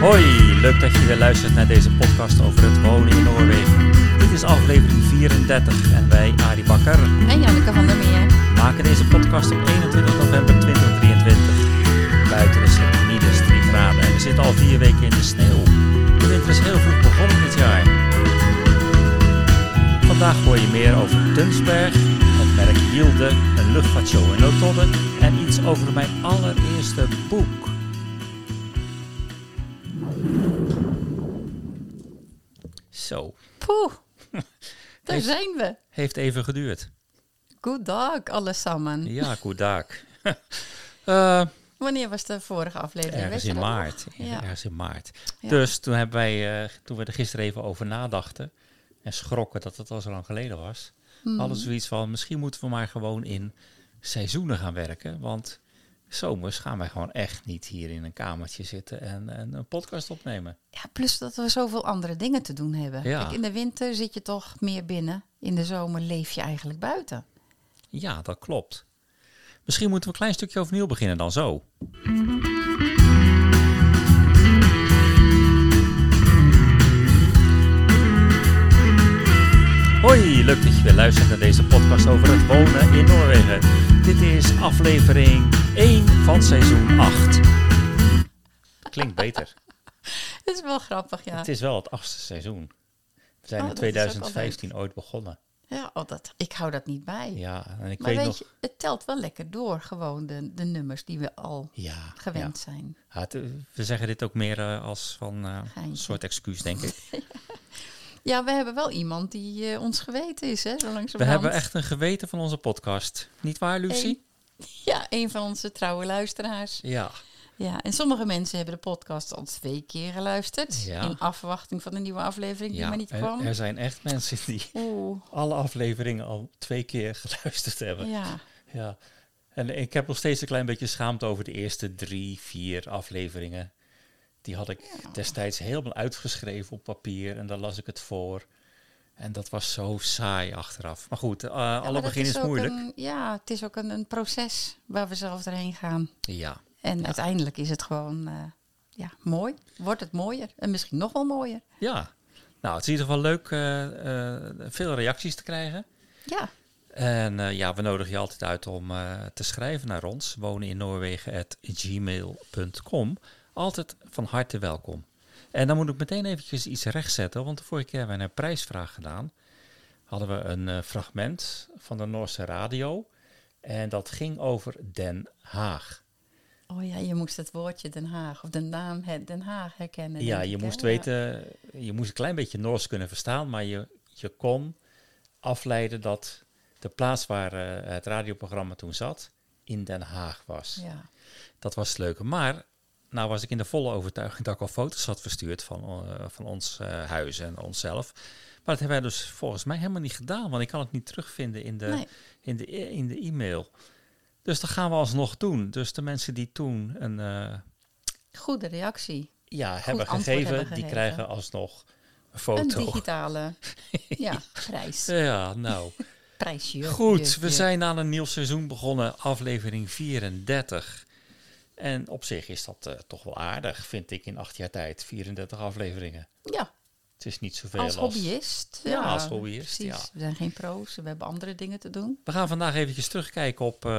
Hoi, leuk dat je weer luistert naar deze podcast over het wonen in Noorwegen. Dit is aflevering 34 en wij, Arie Bakker, En Janneke van der Meer. maken deze podcast op 21 november 2023. Buiten is het minus 3 graden en we zitten al vier weken in de sneeuw. De winter is heel vroeg begonnen dit jaar. Vandaag hoor je meer over Tunsberg, merk Hilde, een luchtvaartshow in Lotodde en iets over mijn allereerste boek. Zo, Poeh, daar Heeft- zijn we. heeft even geduurd. Good dag, allesamen. Ja, goedag. Eh Wanneer was de vorige aflevering? ergens in maart. Ja. Ergens in maart. Ja. Dus toen, hebben wij, eh, toen we er gisteren even over nadachten en schrokken dat het al zo lang geleden was, Hmm. we zoiets van misschien moeten we maar gewoon in seizoenen gaan werken. Want zomers gaan wij gewoon echt niet hier in een kamertje zitten en, en een podcast opnemen. Ja, plus dat we zoveel andere dingen te doen hebben. Ja. Kijk, in de winter zit je toch meer binnen. In de zomer leef je eigenlijk buiten. Ja, dat klopt. Misschien moeten we een klein stukje overnieuw beginnen dan zo. Hoi, leuk dat je weer luistert naar deze podcast over het wonen in Noorwegen. Dit is aflevering 1 van seizoen 8. Klinkt beter. Dat is wel grappig, ja. Het is wel het achtste seizoen. We zijn Oh, in dat is ook wel 2015 ooit begonnen. Ja, oh, dat, ik hou dat niet bij. Ja, en ik maar weet weet nog... je, het telt wel lekker door, gewoon de, de nummers die we al Ja, gewend zijn. Ja, het, we zeggen dit ook meer eh, als van eh, een soort excuus, denk ik. Ja, we hebben wel iemand die eh, ons geweten is, hè, zo We hebben echt een geweten van onze podcast. Niet waar, Lucie? Ja, een van onze trouwe luisteraars. Ja. Ja, en sommige mensen hebben de podcast al twee keer geluisterd. Ja. In afwachting van een nieuwe aflevering die ja maar niet er, kwam. er zijn echt mensen die Oeh, alle afleveringen al twee keer geluisterd hebben. ja. Ja. En ik heb nog steeds een klein beetje schaamte over de eerste drie, vier afleveringen. Die had ik destijds helemaal uitgeschreven op papier en daar las ik het voor. En dat was zo saai achteraf. Maar goed, eh, Ja, alle maar begin is moeilijk. een- ja, het is ook een, een proces waar we zelf doorheen gaan. Ja. En uiteindelijk is het gewoon eh, ja, mooi. Wordt het mooier. En misschien nog wel mooier. Ja. Nou, het is in ieder geval leuk eh, veel reacties te krijgen. Ja, En ja, we nodigen je altijd uit om te schrijven naar ons. Wonen in Noorwegen gmail.com. Altijd van harte welkom. En dan moet ik meteen eventjes iets rechtzetten. Want de vorige keer hebben we een prijsvraag gedaan. Hadden we een eh, fragment van de Noorse radio. En dat ging over Den Haag. oh ja, je moest het woordje Den Haag of de naam Den Haag herkennen. Ja, je moest weten, je moest een klein beetje Noors kunnen verstaan, maar je, je kon afleiden dat de plaats waar eh, het radioprogramma toen zat in Den Haag was. Ja. Dat was het leuke. Maar nou was ik in de volle overtuiging dat ik al foto's had verstuurd van, eh, van ons eh, huis en onszelf. Maar dat hebben wij dus volgens mij helemaal niet gedaan, want ik kan het niet terugvinden in de, Nee. in de, e- in de e-mail. Dus dat gaan we alsnog doen. Dus de mensen die toen een, eh, Goede reactie. ja, hebben gegeven, hebben die gegeven. krijgen alsnog een Een foto. digitale ja, prijs. Ja, nou. Prijsje. Goed, we zijn aan een nieuw seizoen begonnen, aflevering 34. En op zich is dat eh, toch wel aardig, vind ik, in acht jaar tijd. 34 afleveringen. Ja, Het is niet zoveel als hobbyist. Ja, als hobbyist, precies. ja. We zijn geen pro's, we hebben andere dingen te doen. We gaan vandaag eventjes terugkijken op, eh,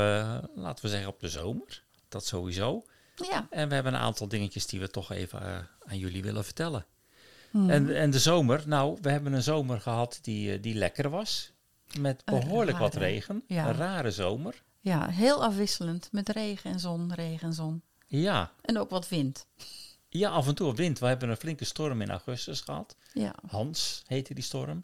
laten we zeggen, op de zomer. Dat sowieso. Ja, En we hebben een aantal dingetjes die we toch even eh, aan jullie willen vertellen. Hmm. En, en de zomer, nou, we hebben een zomer gehad die, die lekker was. Met behoorlijk wat regen. ja. Een rare zomer. Ja, heel afwisselend met regen en zon, regen en zon. Ja, En ook wat wind. ja, af en toe wat wind. We hebben een flinke storm in augustus gehad. Ja, Hans heette die storm.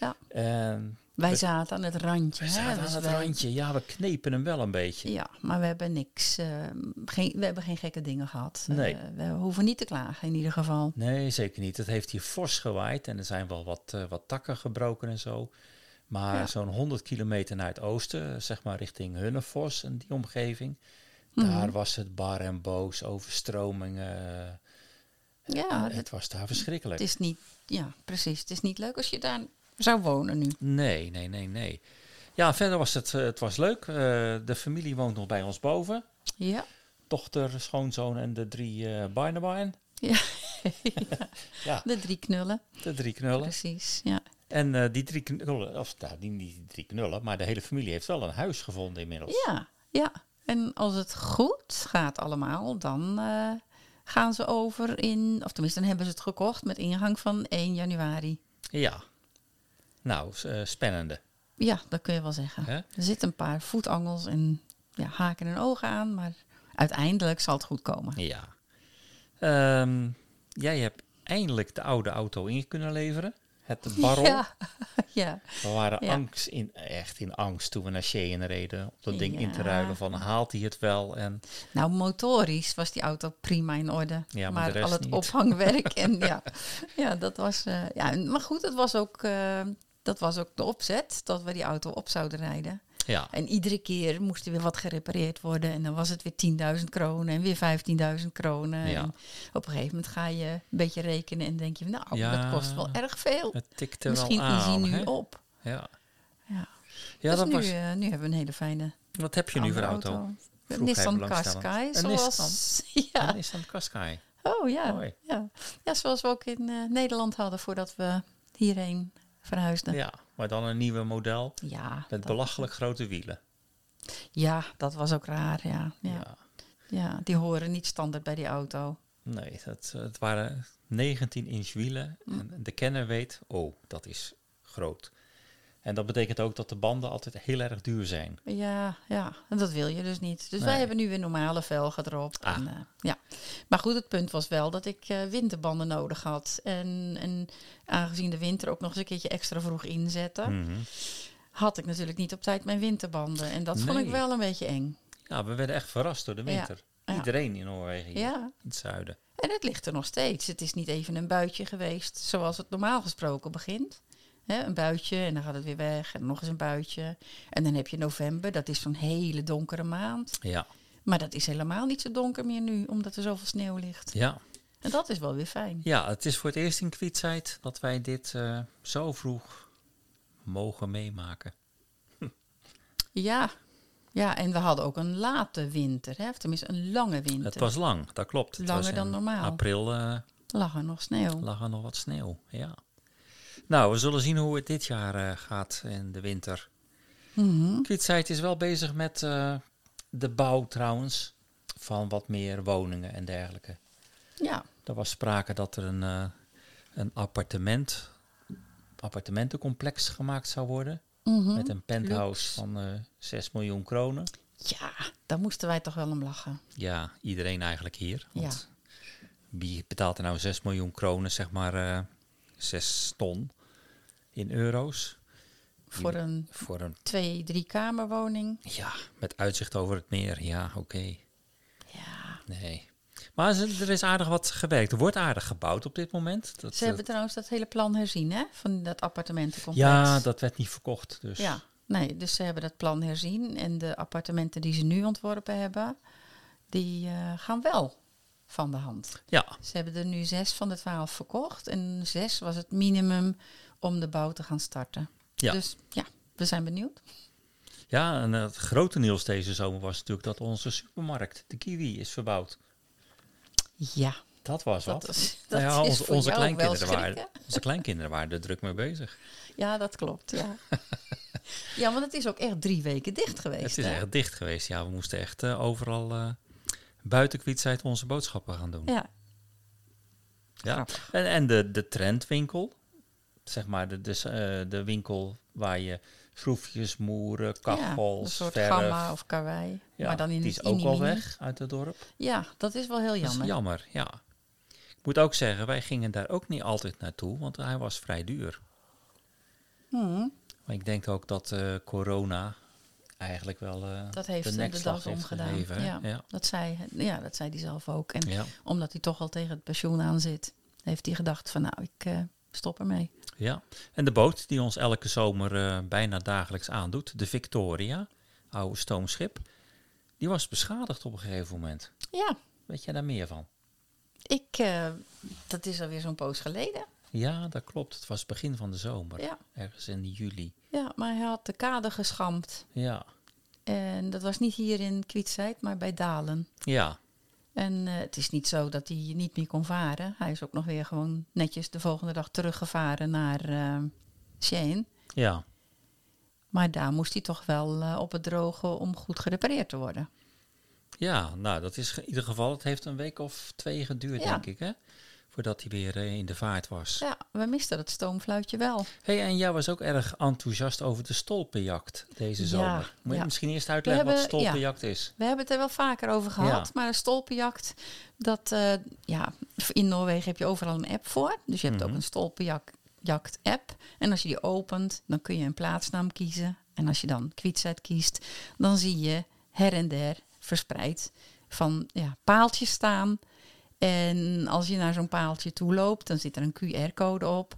Ja. En wij We- zaten aan het randje. we hè, zaten dus aan het wij- randje. Ja, we knepen hem wel een beetje. Ja, maar we hebben niks. eh, geen, we hebben geen gekke dingen gehad. Nee. Eh, we hoeven niet te klagen in ieder geval. Nee, zeker niet. Het heeft hier fors gewaaid en er zijn wel wat, eh, wat takken gebroken en zo. Maar Ja. zo'n 100 kilometer naar het oosten, zeg maar richting Hunnefos en die omgeving, Mhm. daar was het bar en boos, overstromingen. Ja, het het, was daar verschrikkelijk. het is niet. Ja, precies. Het is niet leuk als je daar zou wonen nu. Nee, nee, nee, nee. Ja, verder was het, eh, het was leuk. Eh, de familie woont nog bij ons boven. Ja. Dochter, schoonzoon en de drie eh Barnabijn. Ja. Ja, De drie knullen. de drie knullen. Precies. Ja. En eh, die drie knullen, of nou, die, niet die drie knullen, maar de hele familie heeft wel een huis gevonden inmiddels. ja, ja. En als het goed gaat allemaal, dan eh, gaan ze over in, of tenminste, dan hebben ze het gekocht met ingang van 1 januari. Ja. Nou, eh, spannende. Ja, dat kun je wel zeggen. Er zitten een paar voetangels en ja, haken en ogen aan, maar uiteindelijk zal het goed komen. Ja. Ehm, jij hebt eindelijk de oude auto in kunnen leveren. Het Baron. Ja, ja. We waren Ja. angst in, echt in angst toen we naar Cheyenne reden. Om dat ding in te ruilen van haalt hij het wel? En Nou, motorisch was die auto prima in orde. Ja, maar maar al het niet. ophangwerk en ja, ja, dat was. eh, ja, maar goed, het was ook, eh, dat was ook de opzet dat we die auto op zouden rijden. Ja, En iedere keer moest er weer wat gerepareerd worden. En dan was het weer 10.000 kronen en weer 15.000 kronen. Ja. En op een gegeven moment ga je een beetje rekenen en denk je, nou, Ja. dat kost wel erg veel. het tikte Misschien wel aan. nu op. Ja, Ja. ja dus dat nu, was. eh, nu hebben we een hele fijne Wat heb je nu voor auto? Een Nissan. Qashqai. Zoals, ja. Een Nissan Qashqai. Oh ja. Mooi. ja. Ja, zoals we ook in eh, Nederland hadden voordat we hierheen verhuisden. Ja, Ja, maar dan een nieuwe model ja, met belachelijk grote wielen. ja, dat was ook raar. Ja. Ja. Ja. Ja. die horen niet standaard bij die auto. Nee, dat, het waren 19 inch wielen. Hm. En de kenner weet, oh, dat is groot. En dat betekent ook dat de banden altijd heel erg duur zijn. Ja, ja, en dat wil je dus niet. Dus Nee. wij hebben nu weer normale velgen erop. Ah. En, eh, ja. Maar goed, het punt was wel dat ik eh, winterbanden nodig had. En, en aangezien de winter ook nog eens een keertje extra vroeg inzette, Mhm. had ik natuurlijk niet op tijd mijn winterbanden. En dat vond ik wel een beetje eng. Ja, we werden echt verrast door de winter. ja. Iedereen in Noorwegen hier, Ja, in het zuiden. En het ligt er nog steeds. Het is niet even een buitje geweest zoals het normaal gesproken begint. Hè, een buitje en dan gaat het weer weg en nog eens een buitje. En dan heb je november, dat is zo'n hele donkere maand. Ja, Maar dat is helemaal niet zo donker meer nu, omdat er zoveel sneeuw ligt. ja. En dat is wel weer fijn. ja, het is voor het eerst in Kwietzijd dat wij dit eh, zo vroeg mogen meemaken. Ja. ja, en we hadden ook een late winter, hè? of tenminste een lange winter. Het was lang, dat klopt. Langer dan normaal. april eh, Lag er nog sneeuw. lag er nog wat sneeuw, ja. Nou, we zullen zien hoe het dit jaar eh, gaat in de winter. Mhm. Kwietzijd is wel bezig met eh, de bouw trouwens van wat meer woningen en dergelijke. Ja, Er was sprake dat er een, eh, een appartement, appartementencomplex gemaakt zou worden. Mhm. Met een penthouse van eh 6 miljoen kronen. ja, daar moesten wij toch wel om lachen. Ja, iedereen eigenlijk hier. Ja. Want wie betaalt er nou 6 miljoen kronen, zeg maar eh 6 ton in euro's? Voor een Voor een, twee, drie kamerwoning. ja, met uitzicht over het meer. Ja, oké. Ja. Nee. Maar er is aardig wat gewerkt. Er wordt aardig gebouwd op dit moment. Dat, Ze hebben eh, trouwens dat hele plan herzien, hè? Van dat appartementencomplex. ja, dat werd niet verkocht. Dus Ja, nee, dus ze hebben dat plan herzien. En de appartementen die ze nu ontworpen hebben, die eh, gaan wel van de hand. ja, Ze hebben er nu zes van de twaalf verkocht. En zes was het minimum om de bouw te gaan starten. Ja. Dus ja, we zijn benieuwd. Ja, en het grote nieuws deze zomer was natuurlijk dat onze supermarkt, de Kiwi, is verbouwd. Ja, Dat was dat, wat. is, Nou dat ja, is onze, kleinkinderen waren, schrikken. onze kleinkinderen waren er druk mee bezig. Ja, dat klopt, ja. ja, want het is ook echt drie weken dicht Het geweest. is hè? echt dicht geweest. Ja, we moesten echt eh, overal eh buiten Kwietzijd onze boodschappen gaan doen. Ja, Ja. En, en de, de trendwinkel, zeg maar de, de, eh, de winkel waar je schroefjes, moeren, ja, een kachels, soort verf... gamma of karwei. ja, maar dan in die is ook al weg uit het dorp. Ja, dat is wel heel Dat jammer. is jammer, ja. Ik moet ook zeggen, wij gingen daar ook niet altijd naartoe, want hij was vrij duur. Hmm, Maar ik denk ook dat eh, corona eigenlijk wel eh, dat heeft de de, heeft omgedaan. gegeven. Ja, Ja. Dat, zei, ja, dat zei hij zelf ook. En Ja. omdat hij toch al tegen het pensioen aan zit, heeft hij gedacht van nou, ik stop ermee. Ja, en de boot die ons elke zomer eh, bijna dagelijks aandoet, de Victoria, oude stoomschip, die was beschadigd op een gegeven moment. Ja, Weet jij daar meer van? ik, eh, dat is alweer zo'n poos geleden. Ja, dat klopt. Het was begin van de zomer. Ja. Ergens in juli. Ja, maar hij had de kade geschampt. Ja. En dat was niet hier in Kwietzijd, maar bij Dalen. Ja. En eh, het is niet zo dat hij niet meer kon varen. Hij is ook nog weer gewoon netjes de volgende dag teruggevaren naar eh Shane. Ja. Maar daar moest hij toch wel eh, op het droge om goed gerepareerd te worden. Ja, nou, dat is in ieder geval, het heeft een week of twee geduurd, Ja. denk ik, hè? Voordat hij weer eh, in de vaart was. Ja, we misten dat stoomfluitje wel. hey, en jij was ook erg enthousiast over de stolpenjacht deze Ja, zomer. Moet je ja. misschien eerst uitleggen wat stolpenjacht is? We hebben het er wel vaker over gehad, Ja. maar een stolpenjacht, dat, eh, ja, in Noorwegen heb je overal een app voor. Dus je hebt Mhm. ook een stolpenjacht app. En als je die opent, dan kun je een plaatsnaam kiezen. En als je dan Kwietzijd kiest, dan zie je her en der verspreid van ja, paaltjes staan. En als je naar zo'n paaltje toe loopt, dan zit er een QR-code op.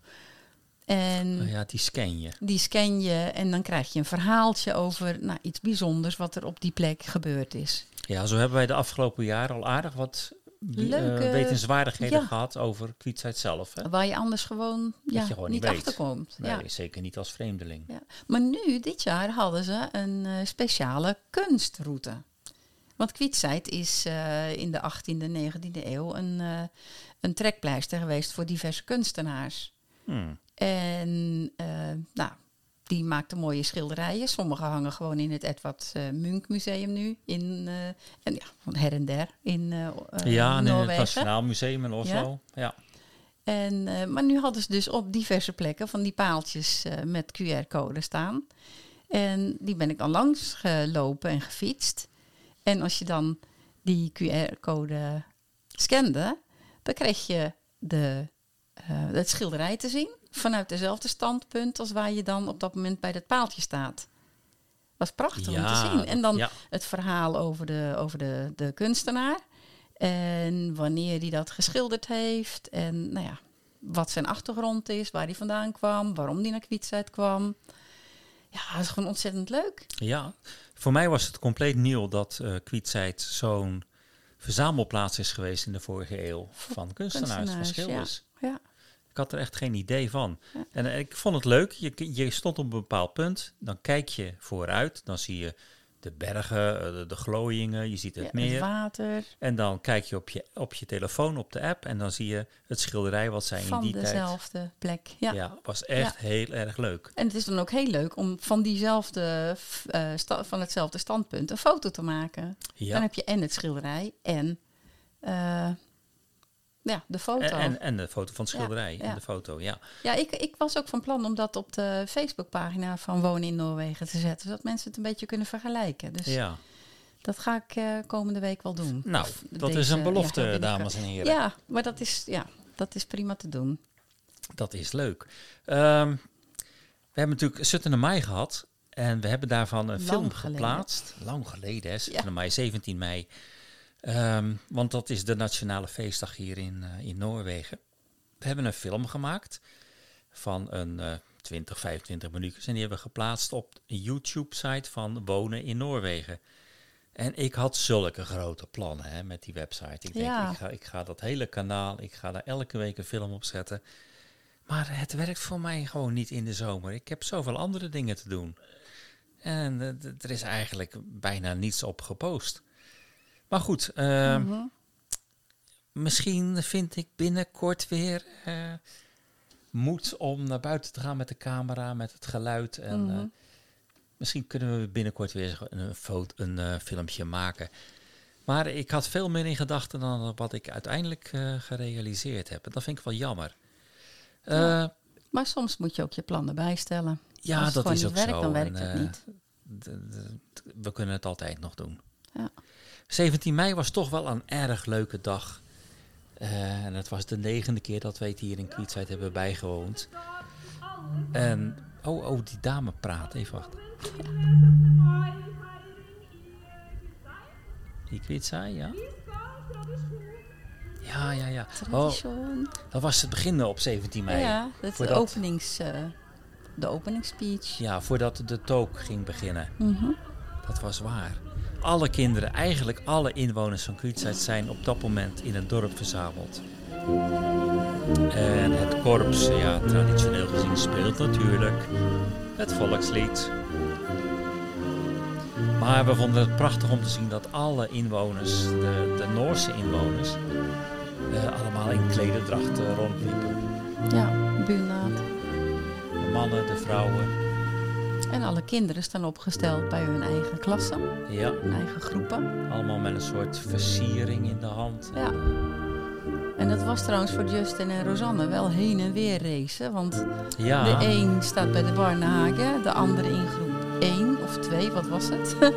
En Oh ja, die scan je. die scan je en dan krijg je een verhaaltje over nou, iets bijzonders wat er op die plek gebeurd is. Ja, zo hebben wij de afgelopen jaren al aardig wat eh, Leuke- wetenswaardigheden ja. gehad over kwietzijd zelf. Hè? Waar je anders gewoon, ja, je gewoon niet weet. achterkomt. Nee, Ja. zeker niet als vreemdeling. Ja. Maar nu, dit jaar, hadden ze een eh, speciale kunstroute. Want Kwietzijd is eh, in de 18e, 19e eeuw een, eh, een trekpleister geweest voor diverse kunstenaars. Hmm. En eh, nou, die maakten mooie schilderijen. Sommige hangen gewoon in het Edward Munk Museum nu. In, en ja, van her en der in ja, in het. Nationaal Museum in Oslo. Ja. En, maar nu hadden ze dus op diverse plekken van die paaltjes met QR-code staan. En die ben ik dan langs gelopen en gefietst. En als je dan die QR-code scande, dan kreeg je de, eh, het schilderij te zien. Vanuit dezelfde standpunt als waar je dan op dat moment bij dat paaltje staat. Was prachtig om te zien. En dan ja. het verhaal over de, over de, de kunstenaar. En wanneer hij dat geschilderd heeft. En nou ja, wat zijn achtergrond is, waar hij vandaan kwam, waarom hij naar Kwietzijd kwam. Ja, dat is gewoon ontzettend leuk. Ja, voor mij was het compleet nieuw dat Kwietzijd zo'n verzamelplaats is geweest in de vorige eeuw van kunstenaars, van schilders. Ja. Ik had er echt geen idee van. Ja. En eh, ik vond het leuk. Je, je stond op een bepaald punt, dan kijk je vooruit, dan zie je de bergen, eh, de, de glooiingen, je ziet het Ja, meer. het water En dan kijk je op je, op je telefoon, op de app, en dan zie je het schilderij wat zij in van die tijd... dezelfde plek. Ja. Ja, was echt heel erg leuk. En het is dan ook heel leuk om van diezelfde, eh, van hetzelfde standpunt een foto te maken. Dan Ja. heb je en het schilderij en eh, ja, de foto. En, en, en de foto van het schilderij ja. en de foto, ja. Ja, ik, ik was ook van plan om dat op de Facebookpagina van Wonen in Noorwegen te zetten. Zodat mensen het een beetje kunnen vergelijken. Dus ja. dat ga ik eh, komende week wel doen. Nou, Of dat is een belofte, ja, dames en heren. Ja, maar dat is, ja, dat is prima te doen. Dat is leuk. Ehm, we hebben natuurlijk Sutton en Mei gehad. En we hebben daarvan een Lang film geleden. geplaatst. Lang geleden, hè? Sutton Ja. en Mei, 17 mei. Ehm, want dat is de nationale feestdag hier in, eh, in Noorwegen. We hebben een film gemaakt van een eh 20, 25 minuutjes. En die hebben we geplaatst op de YouTube-site van Wonen in Noorwegen. En ik had zulke grote plannen hè, met die website. Ik denk, Ja. ik, ga, ik ga dat hele kanaal, ik ga daar elke week een film op zetten. Maar het werkt voor mij gewoon niet in de zomer. Ik heb zoveel andere dingen te doen. En eh, er is eigenlijk bijna niets op gepost. Maar goed, eh, Mhm. misschien vind ik binnenkort weer eh, moed om naar buiten te gaan met de camera, met het geluid. En Mhm. eh, misschien kunnen we binnenkort weer een, foto, een filmpje maken. Maar ik had veel meer in gedachten dan wat ik uiteindelijk gerealiseerd heb. En dat vind ik wel jammer. Ja. Maar soms moet je ook je plannen bijstellen. Ja, Als het dat is niet ook werkt, zo. dan werkt En, het niet. we kunnen het altijd nog doen. Ja. 17 mei was toch wel een erg leuke dag. Eh, en het was de negende keer dat wij het hier in Kwietzijd hebben bijgewoond. En, oh, oh, die dame praat. Even wachten. Die Kwietzijd, ja? Ja, ja, ja. Oh, Tradition. dat was het begin op 17 mei. Ja, dat is de, openings, eh, de openingsspeech. Ja, voordat de took ging beginnen. Mhm. Dat was waar. Alle kinderen, eigenlijk alle inwoners van Kwietzijd zijn op dat moment in het dorp verzameld. En het korps, ja, traditioneel gezien speelt natuurlijk het volkslied. Maar we vonden het prachtig om te zien dat alle inwoners, de, de Noorse inwoners, eh, allemaal in klederdrachten rondliepen. Ja, buurnaad. De mannen, de vrouwen. En alle kinderen staan opgesteld bij hun eigen klassen, Ja, hun eigen groepen. allemaal met een soort versiering in de hand. Ja. En dat was trouwens voor Justin en Rosanne wel heen en weer racen. Want Ja, de een staat bij de Barnehagen, de andere in groep 1 of 2, wat was het?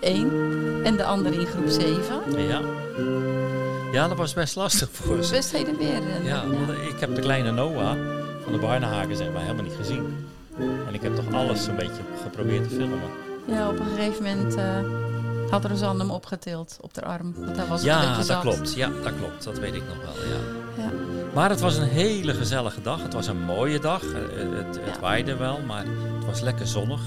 1. En de andere in groep 7. ja. Ja, dat was best lastig voor ze. best heen en weer. eh, Ja, want ik heb de kleine Noah van de Barnehagen zeg maar helemaal niet gezien. En ik heb toch alles een beetje geprobeerd te filmen. Ja, op een gegeven moment eh, had Rosanne hem opgetild op de arm. Want daar was het een Ja, dat klopt. Ja, dat klopt. Dat weet ik nog wel, ja. Ja. Maar het was een hele gezellige dag. Het was een mooie dag. Eh, Het, het Ja. waaide wel, maar het was lekker zonnig.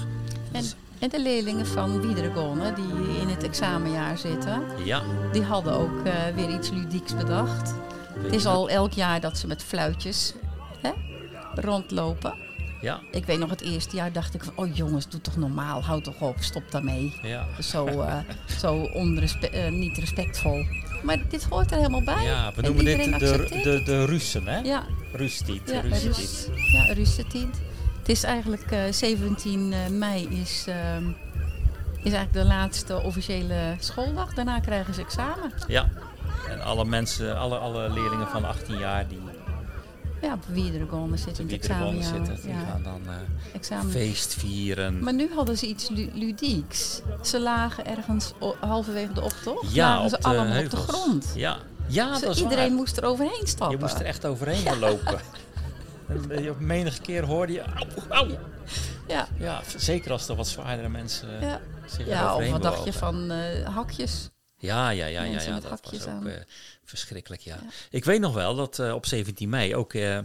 En, en de leerlingen van Wiederegone, die in het examenjaar zitten, Ja, die hadden ook eh, weer iets ludieks bedacht. Het is al elk jaar dat ze met fluitjes hè, rondlopen. Ja, Ik weet nog het eerste jaar dacht ik van, oh jongens, doe toch normaal, houd toch op, stop daarmee. ja. Zo, eh, zo onrespe- eh, niet respectvol. Maar dit hoort er helemaal bij. Ja, we En noemen dit de, de, de Russen, hè? Ja, Rustiet, ja, Rustiet. Rus, ja Russetiet. Het is eigenlijk eh, 17 mei is, ehm, is eigenlijk de laatste officiële schooldag. Daarna krijgen ze examen. Ja. En alle mensen, alle, alle leerlingen van 18 jaar die Ja, op Wiederegone zitten in het examenjaar. zitten, die Ja, gaan dan eh, examen. feest vieren. Maar nu hadden ze iets lu- ludieks. Ze lagen ergens halverwege de optocht. ja, lagen op ze allemaal op de grond. Ja, ja Zo dat iedereen waar. moest er overheen stappen. Je moest er echt overheen gaan lopen. En eh, op menige keer hoorde je... Au, au. Ja, Ja, zeker als er wat zwaardere mensen eh, ja. zich ja of wat dacht je van eh, hakjes? Ja, ja, ja, ja, ja dat was ook eh, verschrikkelijk, ja. Ja. Ik weet nog wel dat eh, op 17 mei ook... eh,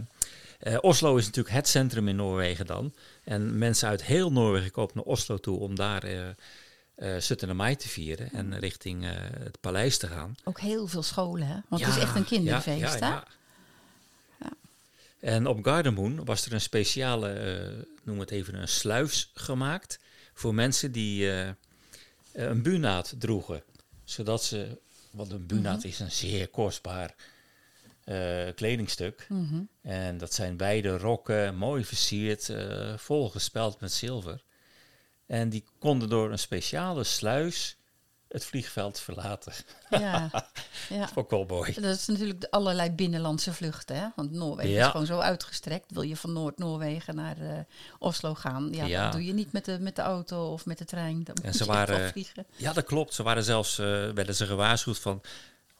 Oslo is natuurlijk het centrum in Noorwegen dan. En mensen uit heel Noorwegen komen naar Oslo toe om daar eh 17 mei te vieren. En richting eh, het paleis te gaan. Ook heel veel scholen, hè? Want het is echt een kinderfeest, ja, hè? ja. En op Gardermoen was er een speciale, noem het even, een sluis gemaakt voor mensen die een buurnaad droegen. Zodat ze, want een buurnaad Mhm. is een zeer kostbaar eh, kledingstuk. Mhm. En dat zijn wijde rokken, mooi versierd, eh volgespeld met zilver. En die konden door een speciale sluis het vliegveld verlaten. Ja, ja. Ook wel mooi. Dat is natuurlijk de allerlei binnenlandse vluchten, hè? Want Noorwegen Ja. is gewoon zo uitgestrekt. Wil je van Noord-Noorwegen naar eh, Oslo gaan? Ja, Ja. dat doe je niet met de, met de auto of met de trein. Dan En moet ze je waren- vliegen. Ja, dat klopt. Ze waren zelfs, eh, werden ze gewaarschuwd van...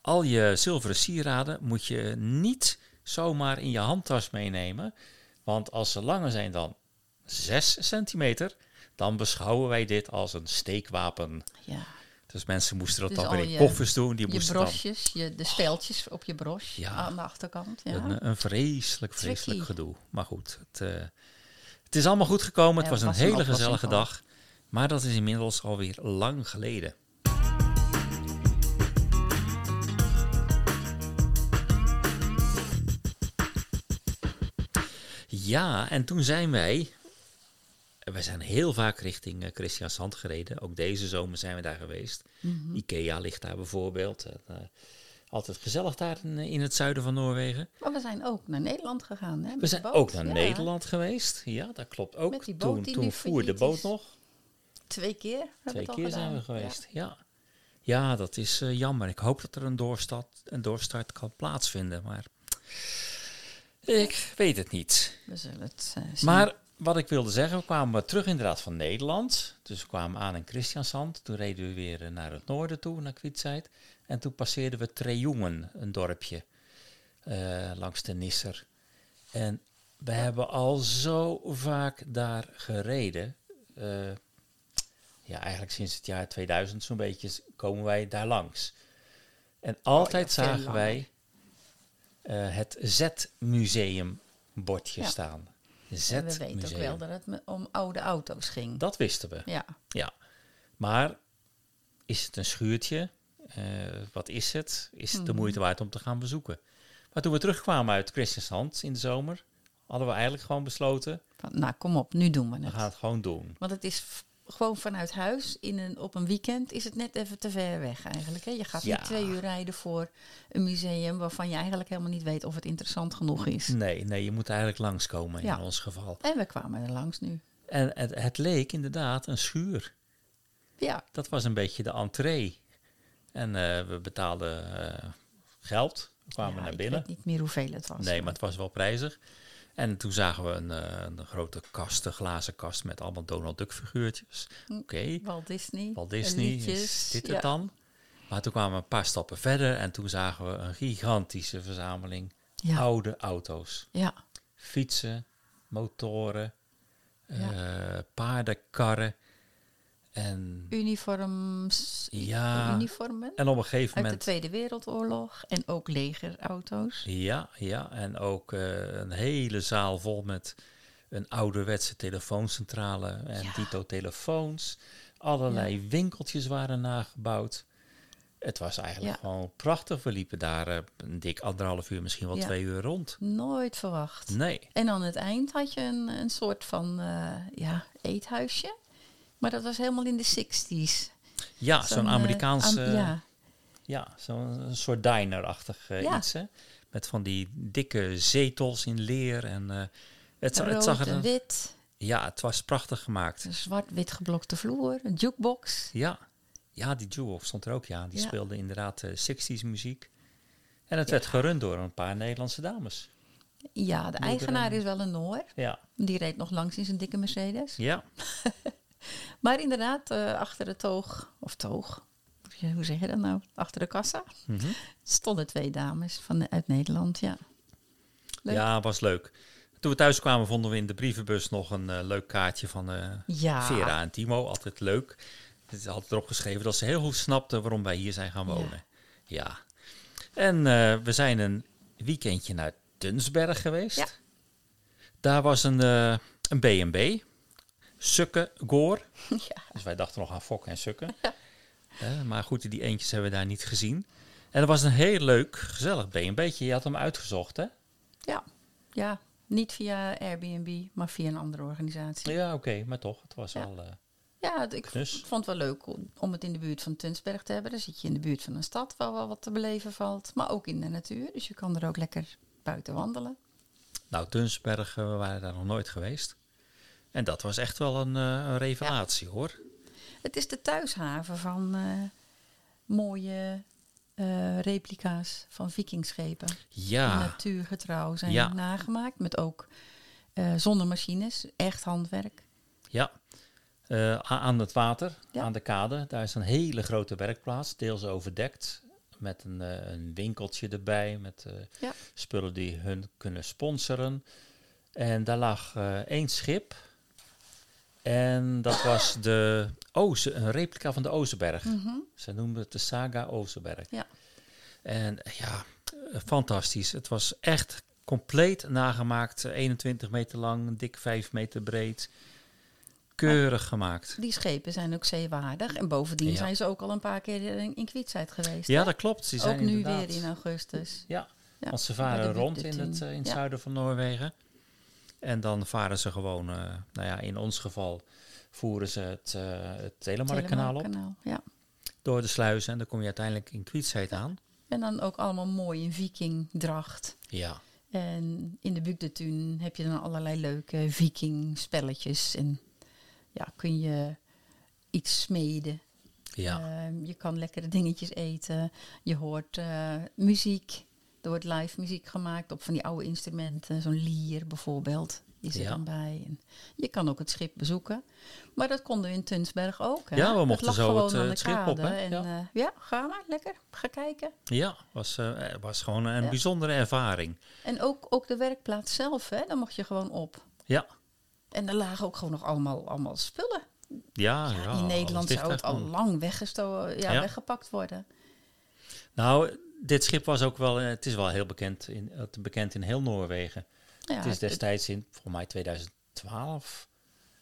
al je zilveren sieraden moet je niet zomaar in je handtas meenemen. Want als ze langer zijn dan 6 centimeter... dan beschouwen wij dit als een steekwapen. Ja. Dus mensen moesten dat Dus dan weer in koffers doen. Die Je moesten dan je, de speeltjes op je bros Ja. aan de achterkant. Ja. een, een vreselijk, vreselijk Tricky. gedoe. Maar goed, het, eh, het is allemaal goed gekomen. Het was een was een hele gezellige dag. Maar dat is inmiddels alweer lang geleden. Ja, en toen zijn wij. We zijn heel vaak richting eh, Christiansand gereden. Ook deze zomer zijn we daar geweest. Mhm. Ikea ligt daar bijvoorbeeld. En, eh, altijd gezellig daar in, in het zuiden van Noorwegen. Maar we zijn ook naar Nederland gegaan. Hè, We zijn ook naar Ja. Nederland geweest. Ja, dat klopt ook. Met die boot toen toen voer de boot is. nog. Twee keer. Twee keer zijn we geweest. Ja, ja. dat is eh, jammer. Ik hoop dat er een doorstart, een doorstart kan plaatsvinden. Maar ik weet het niet. We zullen het eh, zien. Maar wat ik wilde zeggen, we kwamen terug inderdaad van Nederland. Dus we kwamen aan in Christiansand. Toen reden we weer eh, naar het noorden toe, naar Kwietzijd. En toen passeerden we Trejongen, een dorpje, eh, langs de Nisser. En we hebben al zo vaak daar gereden. Eh, ja, eigenlijk sinds het jaar 2000 zo'n beetje komen wij daar langs. En altijd veel zagen wij het Z-museum bordje Ja. staan. En we weten ook wel dat het om oude auto's ging. Dat wisten we. Ja, Ja. Maar is het een schuurtje? Eh, wat is het? Is het de Mhm. moeite waard om te gaan bezoeken? Maar toen we terugkwamen uit Christiansand in de zomer, hadden we eigenlijk gewoon besloten, Van, nou, kom op, nu doen we we het. gaan het gewoon doen. Want het is gewoon vanuit huis in een, op een weekend is het net even te ver weg eigenlijk. Hè? Je gaat Ja. niet twee uur rijden voor een museum waarvan je eigenlijk helemaal niet weet of het interessant genoeg is. Nee, nee, je moet eigenlijk langskomen Ja. in ons geval. En we kwamen er langs nu. En het, het leek inderdaad een schuur. Ja, Dat was een beetje de entree. En eh, we betaalden eh, geld, we kwamen Ja, naar ik binnen. weet niet meer hoeveel het was. Nee, maar het was wel prijzig. En toen zagen we een, eh, een grote kast, een glazen kast met allemaal Donald Duck figuurtjes. Hm. Oké, Walt Disney. Walt Disney, is dit Ja. het dan? Maar toen kwamen we een paar stappen verder en toen zagen we een gigantische verzameling Ja. oude auto's. Ja, Fietsen, motoren, Ja. eh, paardenkarren. En, uniforms. Ja. Uniformen. en op een gegeven Uit de moment... Tweede Wereldoorlog. En ook legerauto's. Ja, ja, en ook eh, een hele zaal vol met een ouderwetse telefooncentrale en Ja. dito telefoons. Allerlei winkeltjes waren nagebouwd. Het was eigenlijk Ja. gewoon prachtig. We liepen daar eh, een dik anderhalf uur, misschien wel Ja. twee uur rond. Nooit verwacht. Nee, En aan het eind had je een, een soort van eh, ja, eethuisje. Maar dat was helemaal in de 60s. ja, zo'n Amerikaans, am- eh, ja, ja, zo'n soort diner-achtig eh, Ja. iets, hè? Met van die dikke zetels in leer en eh, het, za- het rood zag er, en wit. ja, het was prachtig gemaakt. Een zwart-wit geblokte vloer. Een jukebox. Ja, ja die Jewel stond er ook, ja. Die Ja. speelde inderdaad eh 60s muziek. En het werd gerund door een paar Nederlandse dames. Ja, de eigenaar is wel een Noor. Ja, Die reed nog langs in zijn dikke Mercedes. ja, Maar inderdaad, eh, achter de toog, of toog, hoe zeg je dat nou? Achter de kassa Mhm. stonden twee dames van, uit Nederland, ja. Leuk. ja, was leuk. Toen we thuis kwamen vonden we in de brievenbus nog een eh, leuk kaartje van eh, Ja, Vera en Timo. Altijd leuk. Het is altijd erop geschreven dat ze heel goed snapten waarom wij hier zijn gaan wonen. Ja. En we zijn een weekendje naar Dunsberg geweest. Ja. Daar was een, een B&B. Sukke Goor. ja. Dus wij dachten nog aan fokken en sukken. Eh, maar goed, die eentjes hebben we daar niet gezien. En dat was een heel leuk, gezellig B&B'tje. Je had hem uitgezocht, hè? ja, ja. Niet via Airbnb, maar via een andere organisatie. Ja, oké, maar toch. Het was Ja. wel... eh, Ja, ik Knus. vond het wel leuk om, het in de buurt van Tunsberg te hebben. Dan zit je in de buurt van een stad waar wel wat te beleven valt. Maar ook in de natuur, dus je kan er ook lekker buiten wandelen. nou, Dunsberg, eh, we waren daar nog nooit geweest. En dat was echt wel een, eh, een revelatie, hoor. Het is de thuishaven van eh, mooie eh, replica's van vikingschepen. Die Ja, natuurgetrouw zijn Ja. nagemaakt. Met ook eh zonnemachines, echt handwerk. ja. Aan het water, Ja. aan de kade, daar is een hele grote werkplaats, deels overdekt. Met een, een winkeltje erbij, met Ja. spullen die hun kunnen sponsoren. En daar lag één schip. En dat was de Oze, een replica van de Ozenberg. Mhm. Ze noemden het de Saga Ozenberg. Ja. En eh, ja, eh, fantastisch. Het was echt compleet nagemaakt. eh, 21 meter lang, dik 5 meter breed. Keurig gemaakt. Die schepen zijn ook zeewaardig. En bovendien Ja. zijn ze ook al een paar keer in, in Kwietzijd geweest. Ja, hè? dat klopt. Ze zijn ook nu inderdaad- weer in augustus. Ja, Ja, want ze varen rond in het, eh, in het Ja. zuiden van Noorwegen. En dan varen ze gewoon, eh, nou ja, in ons geval voeren ze het, eh het Telemarkkanaal op. Ja. Door de sluizen en dan kom je uiteindelijk in Kwietsheid aan. En dan ook allemaal mooi in vikingdracht. Ja, En in de Bugdetun heb je dan allerlei leuke viking spelletjes. En ja, kun je iets smeden. ja, Ehm, je kan lekkere dingetjes eten. Je hoort eh, muziek. Er wordt live muziek gemaakt op van die oude instrumenten. Zo'n lier bijvoorbeeld is er Ja. dan bij. En je kan ook het schip bezoeken. Maar dat konden we in Tunsberg ook. Hè? Ja, we mochten zo het, eh, het schip op, hè? En, Ja. ja. ja, ga maar lekker. Ga kijken. ja. Was, eh, eh, was gewoon een Ja. bijzondere ervaring. En ook, ook de werkplaats zelf, hè? daar mocht je gewoon op. Ja, En er lagen ook gewoon nog allemaal, allemaal spullen. ja, Ja, in Nederland zou het al lang weggestolen, Ja. weggepakt worden. Nou, dit schip was ook wel, eh, het is wel heel bekend in, eh, bekend in heel Noorwegen. Ja, het is destijds in, volgens mij 2012,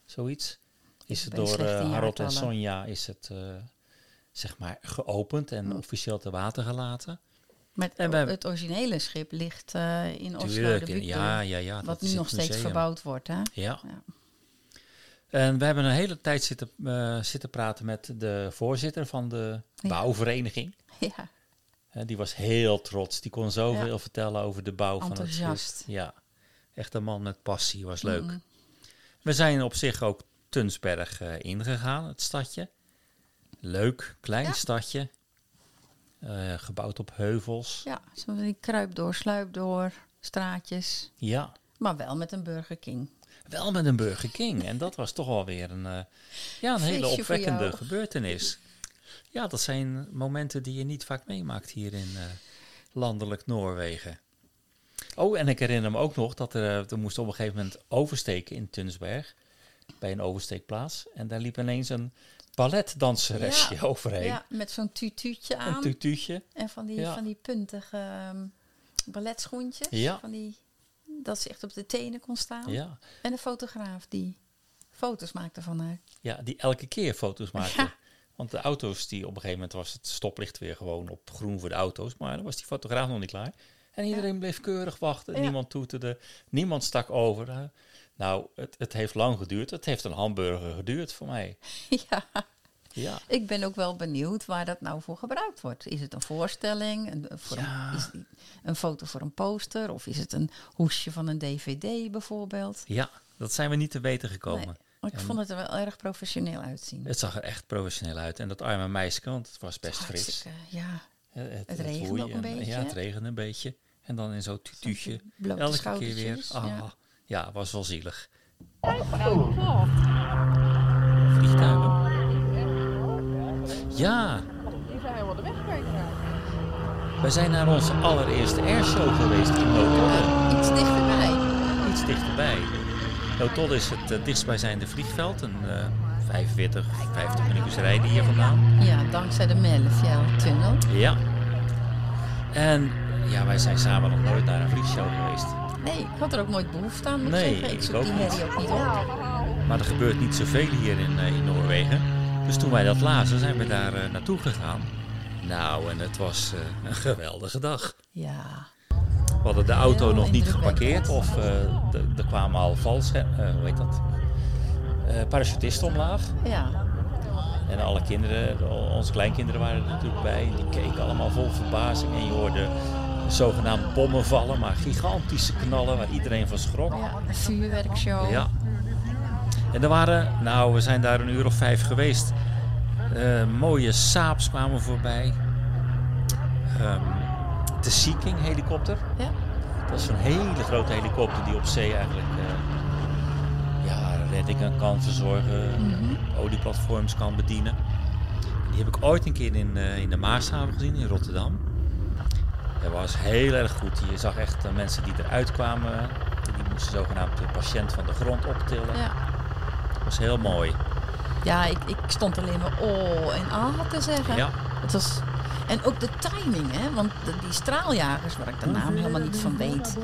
zoiets. Is het door eh, Harold en. Sonja is het, zeg maar, geopend en Hm. officieel te water gelaten. Maar het, originele schip ligt in Oslo, Tuurlijk, de Victor, ja, ja, ja. wat nu nog steeds museum. verbouwd wordt. Hè? Ja. En we hebben een hele tijd zitten, zitten praten met de voorzitter van de Ja. bouwvereniging. Ja, Hè, die was heel trots. Die kon zoveel Ja. vertellen over de bouw van het schip. Ja, echt een man met passie. Was leuk. Mhm. We zijn op zich ook Tunsberg eh, ingegaan, het stadje. Leuk, klein Ja. stadje. Eh, gebouwd op heuvels. ja zo die kruip door, sluip door, straatjes. Ja, Maar wel met een Burger King. wel met een Burger King. En dat was toch wel weer een, eh, ja, een hele Feestje opwekkende gebeurtenis. Ja, dat zijn momenten die je niet vaak meemaakt hier in eh, landelijk Noorwegen. Oh, en ik herinner me ook nog dat er, we moesten op een gegeven moment oversteken in Tunsberg. Bij een oversteekplaats. En daar liep ineens een balletdanseresje Ja, overheen. Ja, met zo'n tutuutje Een aan. tutuutje. en van die, Ja. van die puntige ehm, balletschoentjes. Ja. Van die, dat ze echt op de tenen kon staan. Ja. En een fotograaf die foto's maakte van haar. ja, die elke keer foto's maakte. Ja. Want de auto's, die op een gegeven moment was het stoplicht weer gewoon op groen voor de auto's. Maar dan was die fotograaf nog niet klaar. En iedereen bleef keurig wachten. Ja. Niemand toeterde. Niemand stak over. Eh, Nou, het, het heeft lang geduurd. Het heeft een hamburger geduurd voor mij. ja, Ja. ik ben ook wel benieuwd waar dat nou voor gebruikt wordt. Is het een voorstelling, een, voor Ja. een, is het een foto voor een poster? Of is het een hoesje van een dvd bijvoorbeeld? Ja, dat zijn we niet te weten gekomen. Nee, maar ik En- vond het er wel erg professioneel uitzien. Het zag er echt professioneel uit. En dat arme meisje, want het was best fris. Ja, Het, Het regende ook een en- beetje, Ja, het regende een beetje. En dan in zo'n tutuutje. blote Elke keer weer. Ah, ja. ja. was wel zielig. Vliegtuigen? Ja, Die zijn helemaal de weg kwijtgeraakt. wij zijn naar onze allereerste airshow geweest in iets dichterbij. Iets dichterbij. Nootodde is het uh, dichtstbijzijnde vliegveld. Een eh 45, 50 minuutjes rijden hier vandaan. Ja, dankzij de Mellefjell-tunnel. Ja. En ja, wij zijn samen nog nooit naar een vliegshow geweest. Nee, ik had er ook nooit behoefte aan, moet Nee, zeggen. Ik zoek die herrie ook niet op. Maar er gebeurt niet zoveel hier in, eh, in Noorwegen. Dus toen wij dat lazen, zijn we daar eh, naartoe gegaan. Nou, en het was eh, een geweldige dag. Ja, We hadden de auto nog niet geparkeerd. Of eh, er kwamen al valscherm, eh hoe heet dat? Eh, parachutisten omlaag. ja. En alle kinderen, de- onze kleinkinderen waren er natuurlijk bij. Die keken allemaal vol verbazing. En je hoorde zogenaamd bommen vallen, maar gigantische knallen waar iedereen van schrok. ja een vuurwerkshow. Ja. En er waren, nou, we zijn daar een uur of vijf geweest. Mooie Saabs kwamen voorbij. Ehm, de Sea King helikopter. Ja. Dat is een hele grote helikopter die op zee eigenlijk eh, ja, reddingen kan verzorgen. Mhm. Olieplatforms kan bedienen. Die heb ik ooit een keer in, eh, in de Maashaven gezien in Rotterdam. Dat was heel erg goed. Je zag echt eh, mensen die eruit kwamen. Die moesten zogenaamd de patiënt van de grond optillen. Ja, Dat was heel mooi. ja ik, ik stond alleen maar oh en ah te zeggen. Ja, Het was, en ook de timing, hè? want die straaljagers, waar ik de naam helemaal niet van weet,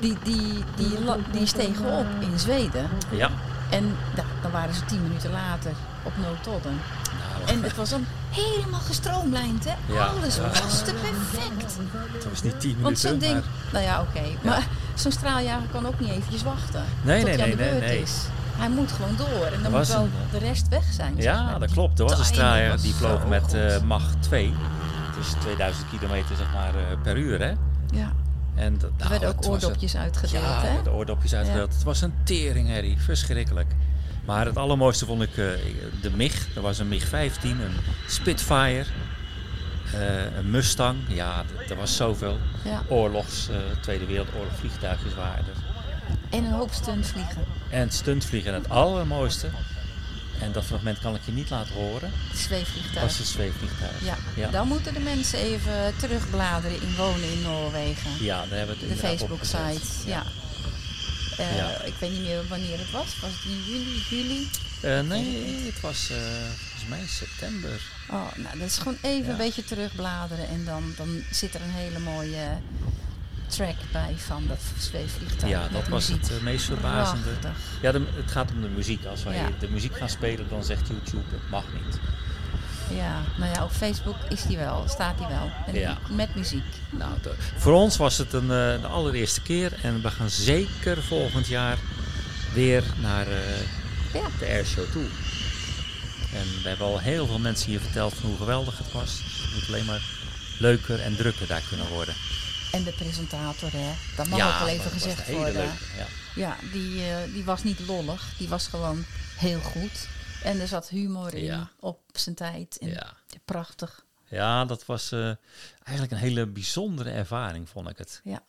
die, die, die, die, stegen op in Zweden. Ja. En dan waren ze tien minuten later op Nootodden. Nou. En het was dan helemaal gestroomlijnd, hè? Ja, Alles was te perfect. Het was niet tien minuten, Want zo'n ding... Nou ja, oké. Maar zo'n straaljager kan ook niet eventjes wachten. Nee, nee, nee, nee. Is. Hij moet gewoon door. En dan moet wel eh, de rest weg zijn. Ja, dat klopt. Er was een straaljager die vloog met uh, Mach 2 dus is 2000 kilometer zeg maar, eh, per uur. Hè? Ja. En er nou, werden ook oordopjes uitgedeeld, uitgedeeld. Ja, de oordopjes uitgedeeld. Het was een teringherrie, verschrikkelijk. Maar het allermooiste vond ik eh, de MIG. Er was een MIG 15, een Spitfire, eh, een Mustang. Ja, er was zoveel. Oorlogs, Tweede Wereldoorlog vliegtuigjes waren er. En een hoop stuntvliegen. En stuntvliegen. En het allermooiste, en dat fragment kan ik je niet laten horen. De zweefvliegtuig. Was het zweefvliegtuig. Ja. Ja. dan moeten de mensen even terugbladeren in Wonen in Noorwegen. Ja, daar hebben we het de inderdaad Facebook-site, ja. Eh, Ja. Ik weet niet meer wanneer het was. Was het in juli, juli? Eh, nee, het was eh, volgens mij september. Oh, nou, dat is gewoon even Ja. een beetje terugbladeren. En dan, dan zit er een hele mooie track bij van dat zweefvliegtuig. Ja, dat was muziek. het eh, meest verbazende. Prachtig. Ja, de- het gaat om de muziek. Als wij Ja. de muziek gaan spelen, dan zegt YouTube het mag niet. Ja, nou ja, op Facebook is die wel, staat die wel. En Ja. Met muziek. Nou, de- voor ons was het een, eh, de allereerste keer. En we gaan zeker volgend jaar weer naar eh, Ja. de airshow toe. En we hebben al heel veel mensen hier verteld van hoe geweldig het was. Dus het moet alleen maar leuker en drukker daar kunnen worden. En de presentator, hè, dat mag ook wel even gezegd worden. leuke, ja. Ja, die, eh, die was niet lollig. Die was gewoon heel goed. En er zat humor in Ja. op zijn tijd. En Ja. Prachtig. ja, dat was eh, eigenlijk een hele bijzondere ervaring, vond ik het. Ja.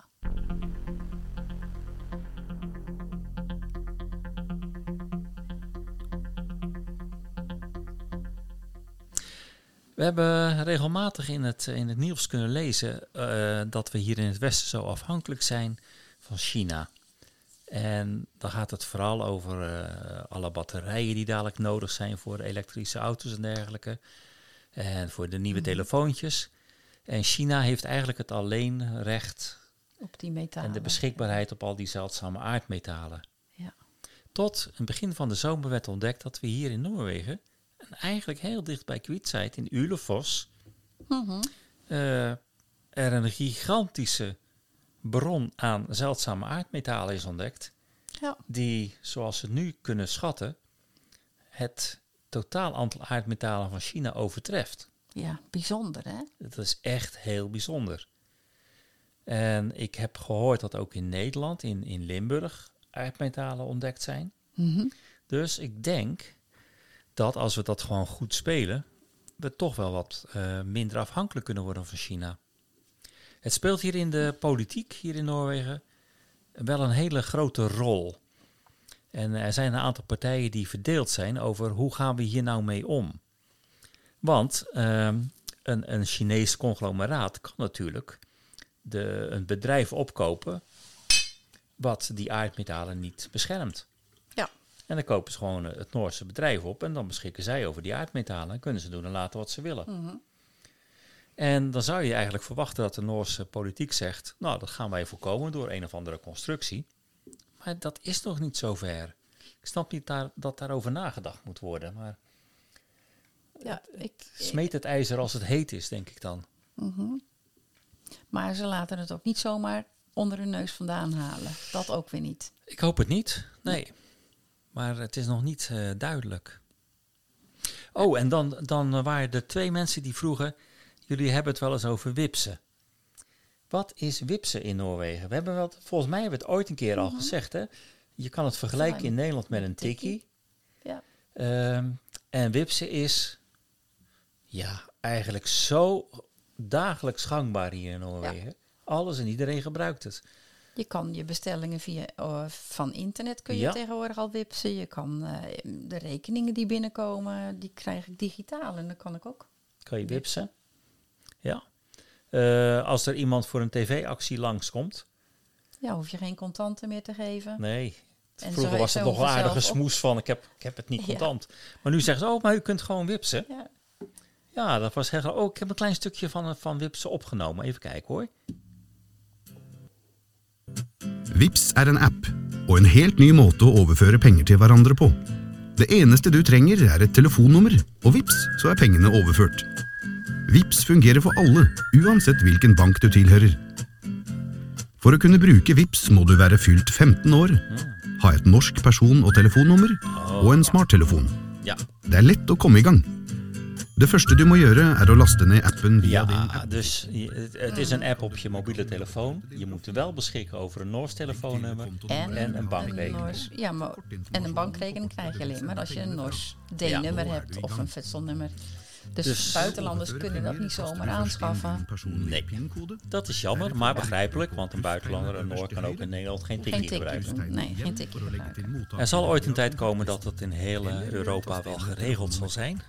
We hebben regelmatig in het, in het nieuws kunnen lezen eh, dat we hier in het Westen zo afhankelijk zijn van China. En dan gaat het vooral over eh, alle batterijen die dadelijk nodig zijn voor elektrische auto's en dergelijke. En voor de nieuwe telefoontjes. En China heeft eigenlijk het alleenrecht Op die metalen. en de beschikbaarheid op al die zeldzame aardmetalen. Ja. Tot een begin van de zomer werd ontdekt dat we hier in Noorwegen, en eigenlijk heel dicht bij Kwitzeit in Ulefoss, Mhm. eh, er een gigantische bron aan zeldzame aardmetalen is ontdekt. Ja. Die, zoals ze nu kunnen schatten, het totaal aantal aardmetalen van China overtreft. ja, bijzonder hè? Dat is echt heel bijzonder. En ik heb gehoord dat ook in Nederland, in, in Limburg, aardmetalen ontdekt zijn. Mhm. Dus ik denk dat als we dat gewoon goed spelen, we toch wel wat eh, minder afhankelijk kunnen worden van China. Het speelt hier in de politiek, hier in Noorwegen, wel een hele grote rol. En er zijn een aantal partijen die verdeeld zijn over hoe gaan we hier nou mee om. Want ehm, een, een Chinees conglomeraat kan natuurlijk de, een bedrijf opkopen wat die aardmetalen niet beschermt. En dan kopen ze gewoon eh, het Noorse bedrijf op en dan beschikken zij over die aardmetalen en kunnen ze doen en laten wat ze willen. Mhm. En dan zou je eigenlijk verwachten dat de Noorse politiek zegt, nou dat gaan wij voorkomen door een of andere constructie. Maar dat is nog niet zover. Ik snap niet daar, dat daarover nagedacht moet worden, maar Ja, ik, smeet het ijzer als het heet is, denk ik dan. Mhm. Maar ze laten het ook niet zomaar onder hun neus vandaan halen. Dat ook weer niet. Ik hoop het niet, nee. Maar het is nog niet eh, duidelijk. Oh, en dan, dan eh, waren er twee mensen die vroegen, jullie hebben het wel eens over wipsen. Wat is wipsen in Noorwegen? We hebben wel, volgens mij hebben we het ooit een keer al gezegd, hè? Je kan het vergelijken in Nederland met een tikkie. Ja. Ehm, en wipsen is ja, eigenlijk zo dagelijks gangbaar hier in Noorwegen. Alles en iedereen gebruikt het. Je kan je bestellingen via eh, van internet kun je Ja. tegenwoordig al wipsen. Je kan eh, de rekeningen die binnenkomen, die krijg ik digitaal en dat kan ik ook. Kan je wipsen? Ja. Eh, als er iemand voor een tv-actie langskomt. Ja, hoef je geen contanten meer te geven. Nee. En Vroeger was het nog een aardige smoes van ik heb, ik heb het niet Ja. contant. Maar nu zeggen ze, oh, maar u kunt gewoon wipsen. Ja. Ja, dat was heel Oh, ik heb een klein stukje van, van wipsen opgenomen. Even kijken hoor. Vips er en app og en helt ny måte å overføre penger til hverandre på. Det eneste du trenger er et telefonnummer, og vips, så er pengene overført. Vips fungerer for alle, uansett hvilken bank du tilhører. For å kunne bruke Vips må du være fylt 15 år, ha et norsk person- og telefonnummer og en smarttelefon. Det er lett å komme i gang. Det første du må gjøre, er å laste ned appen via din Ja, app. dus het, is een app op je mobiele telefoon. Je moet wel beschikken over een Noors telefoonnummer En, en een bankrekening. Noors- ja, maar, en een bankrekening krijg je alleen maar als je een Nors D-nummer hebt of een vetselnummer. Dus, Dus- buitenlanders kunnen dat niet zomaar aanschaffen. Nee. Dat is jammer, maar begrijpelijk, want een buitenlander, een Noor, kan ook in Nederland geen tikkie gebruiken. Nee, geen tikkie gebruiken. Er zal ooit een tijd komen dat het in heel eh, Europa wel geregeld zal zijn.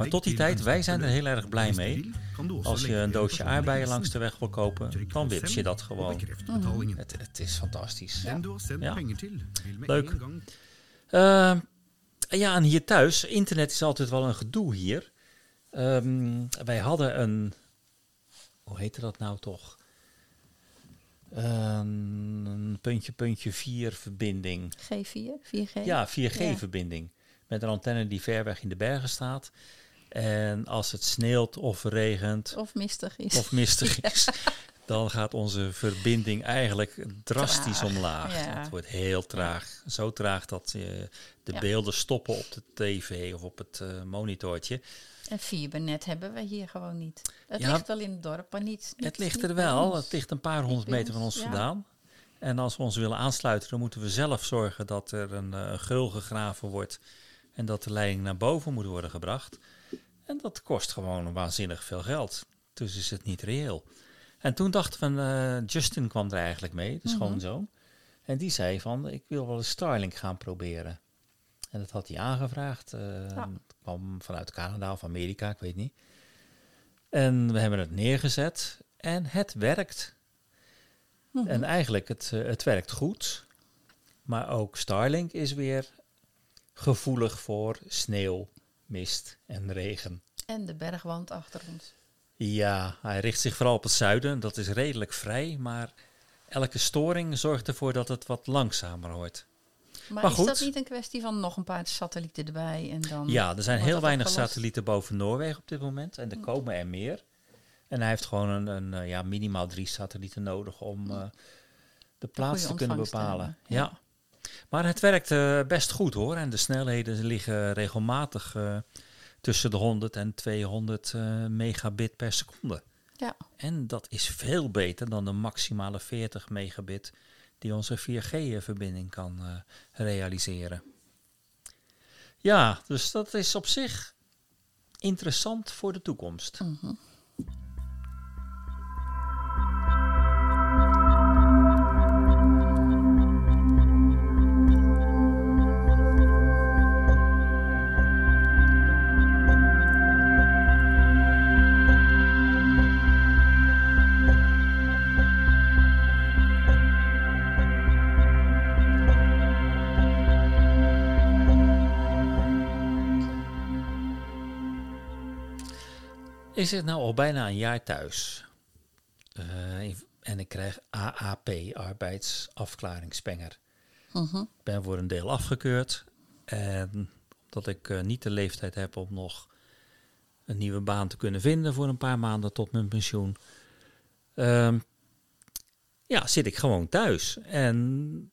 Maar tot die tijd, wij zijn er heel erg blij mee. Als je een doosje aardbeien langs de weg wil kopen, dan wips je dat gewoon. Het, het is fantastisch. Ja. Leuk. Eh, ja, en hier thuis, internet is altijd wel een gedoe hier. Ehm, wij hadden een, hoe heette dat nou toch? Een, een puntje, puntje, vier verbinding. G4, 4G. Ja, 4G-verbinding. Met een antenne die ver weg in de bergen staat. En als het sneeuwt of regent Of mistig is. of mistig is, dan gaat onze verbinding eigenlijk drastisch Traag, omlaag. ja. Het wordt heel traag. Zo traag dat eh, de Ja. beelden stoppen op de tv of op het eh, monitortje. En fibernet hebben we hier gewoon niet. Het ligt wel in het dorp, maar niet. niet Het ligt er wel. Het ligt een paar honderd meter van ons, vandaan. En als we ons willen aansluiten, dan moeten we zelf zorgen dat er een, een geul gegraven wordt. En dat de leiding naar boven moet worden gebracht. En dat kost gewoon waanzinnig veel geld. Dus is het niet reëel. En toen dachten we, eh, Justin kwam er eigenlijk mee, de Mhm. schoonzoon. En die zei van, ik wil wel eens Starlink gaan proberen. En dat had hij aangevraagd. Ja. Het kwam vanuit Canada of Amerika, ik weet niet. En we hebben het neergezet en het werkt. Mhm. En eigenlijk, het, eh, het werkt goed. Maar ook Starlink is weer gevoelig voor sneeuw, mist en regen. En de bergwand achter ons. Ja, hij richt zich vooral op het zuiden. Dat is redelijk vrij, maar elke storing zorgt ervoor dat het wat langzamer wordt. Maar, Maar is goed. dat niet een kwestie van nog een paar satellieten erbij en dan... Ja, er zijn heel weinig satellieten boven Noorwegen op dit moment. En er komen er meer. En hij heeft gewoon een, een eh, ja, minimaal drie satellieten nodig om eh, de plaats te kunnen te bepalen. Ja. Maar het werkt eh, best goed hoor. En de snelheden liggen regelmatig eh, tussen de 100 en 200 eh, megabit per seconde. Ja, En dat is veel beter dan de maximale 40 megabit die onze 4G-verbinding kan realiseren. Ja, dus dat is op zich interessant voor de toekomst. mhm. Is het nou al bijna een jaar thuis? Eh, en ik krijg AAP, arbeidsafklaringspenger. Mhm. Ik ben voor een deel afgekeurd. En omdat ik eh, niet de leeftijd heb om nog een nieuwe baan te kunnen vinden voor een paar maanden tot mijn pensioen. ehm, ja, zit ik gewoon thuis. En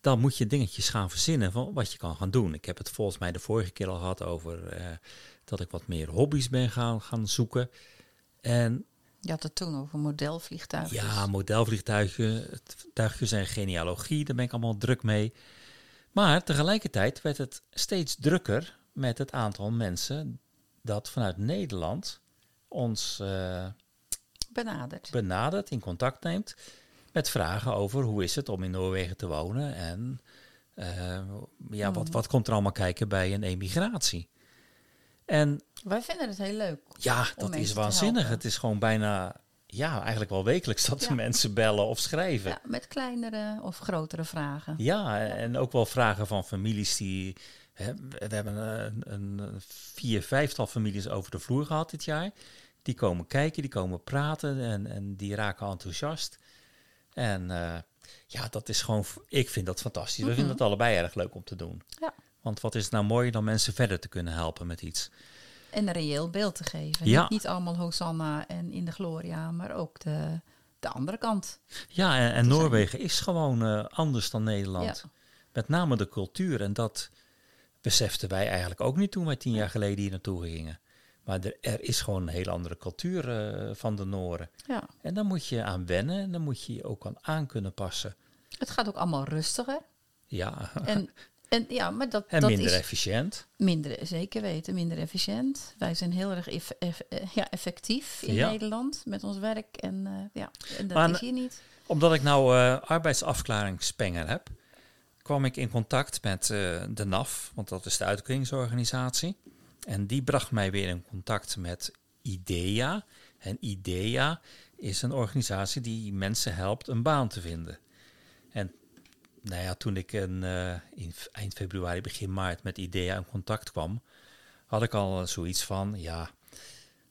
dan moet je dingetjes gaan verzinnen van wat je kan gaan doen. Ik heb het volgens mij de vorige keer al gehad over eh, dat ik wat meer hobby's ben gaan, gaan zoeken. En Je had het toen over modelvliegtuigen. ja, modelvliegtuigen en genealogie, daar ben ik allemaal druk mee. Maar tegelijkertijd werd het steeds drukker met het aantal mensen dat vanuit Nederland ons eh, Benaderd. benadert, in contact neemt, met vragen over hoe is het om in Noorwegen te wonen en eh, ja, wat, wat komt er allemaal kijken bij een emigratie. En Wij vinden het heel leuk. ja, dat is waanzinnig. Het is gewoon bijna, ja, eigenlijk wel wekelijks dat de mensen bellen of schrijven. Ja, met kleinere of grotere vragen. Ja, en ook wel vragen van families die. Hè, we hebben een, een vier, vijftal families over de vloer gehad dit jaar. Die komen kijken, die komen praten en, en die raken enthousiast. En eh, ja, dat is gewoon. Ik vind dat fantastisch. We vinden het allebei erg leuk om te doen. Ja. Want wat is het nou mooi dan mensen verder te kunnen helpen met iets? En een reëel beeld te geven. Ja. Niet, niet allemaal Hosanna en in de Gloria, maar ook de, de andere kant. Ja, en. Noorwegen is gewoon eh, anders dan Nederland. Ja. Met name de cultuur. En dat beseften wij eigenlijk ook niet toen wij tien jaar geleden hier naartoe gingen. Maar er, er is gewoon een hele andere cultuur eh, van de Nooren. Ja. En daar moet je aan wennen en daar moet je je ook aan aan kunnen passen. Het gaat ook allemaal rustiger. Ja, En, en ja, maar dat, en dat minder is efficiënt. minder, zeker weten, minder efficiënt. Wij zijn heel erg eff- eff- eh, ja, effectief in Ja. Nederland met ons werk. En, eh, ja, en dat Maar is hier niet. Omdat ik nou eh arbeidsafklaringspenger heb, kwam ik in contact met de NAF, want dat is de uitkeringsorganisatie. En die bracht mij weer in contact met IDEA. En IDEA is een organisatie die mensen helpt een baan te vinden. Nou ja, toen ik in, eh, in f- eind februari, begin maart met IDEA in contact kwam, had ik al zoiets van, ja,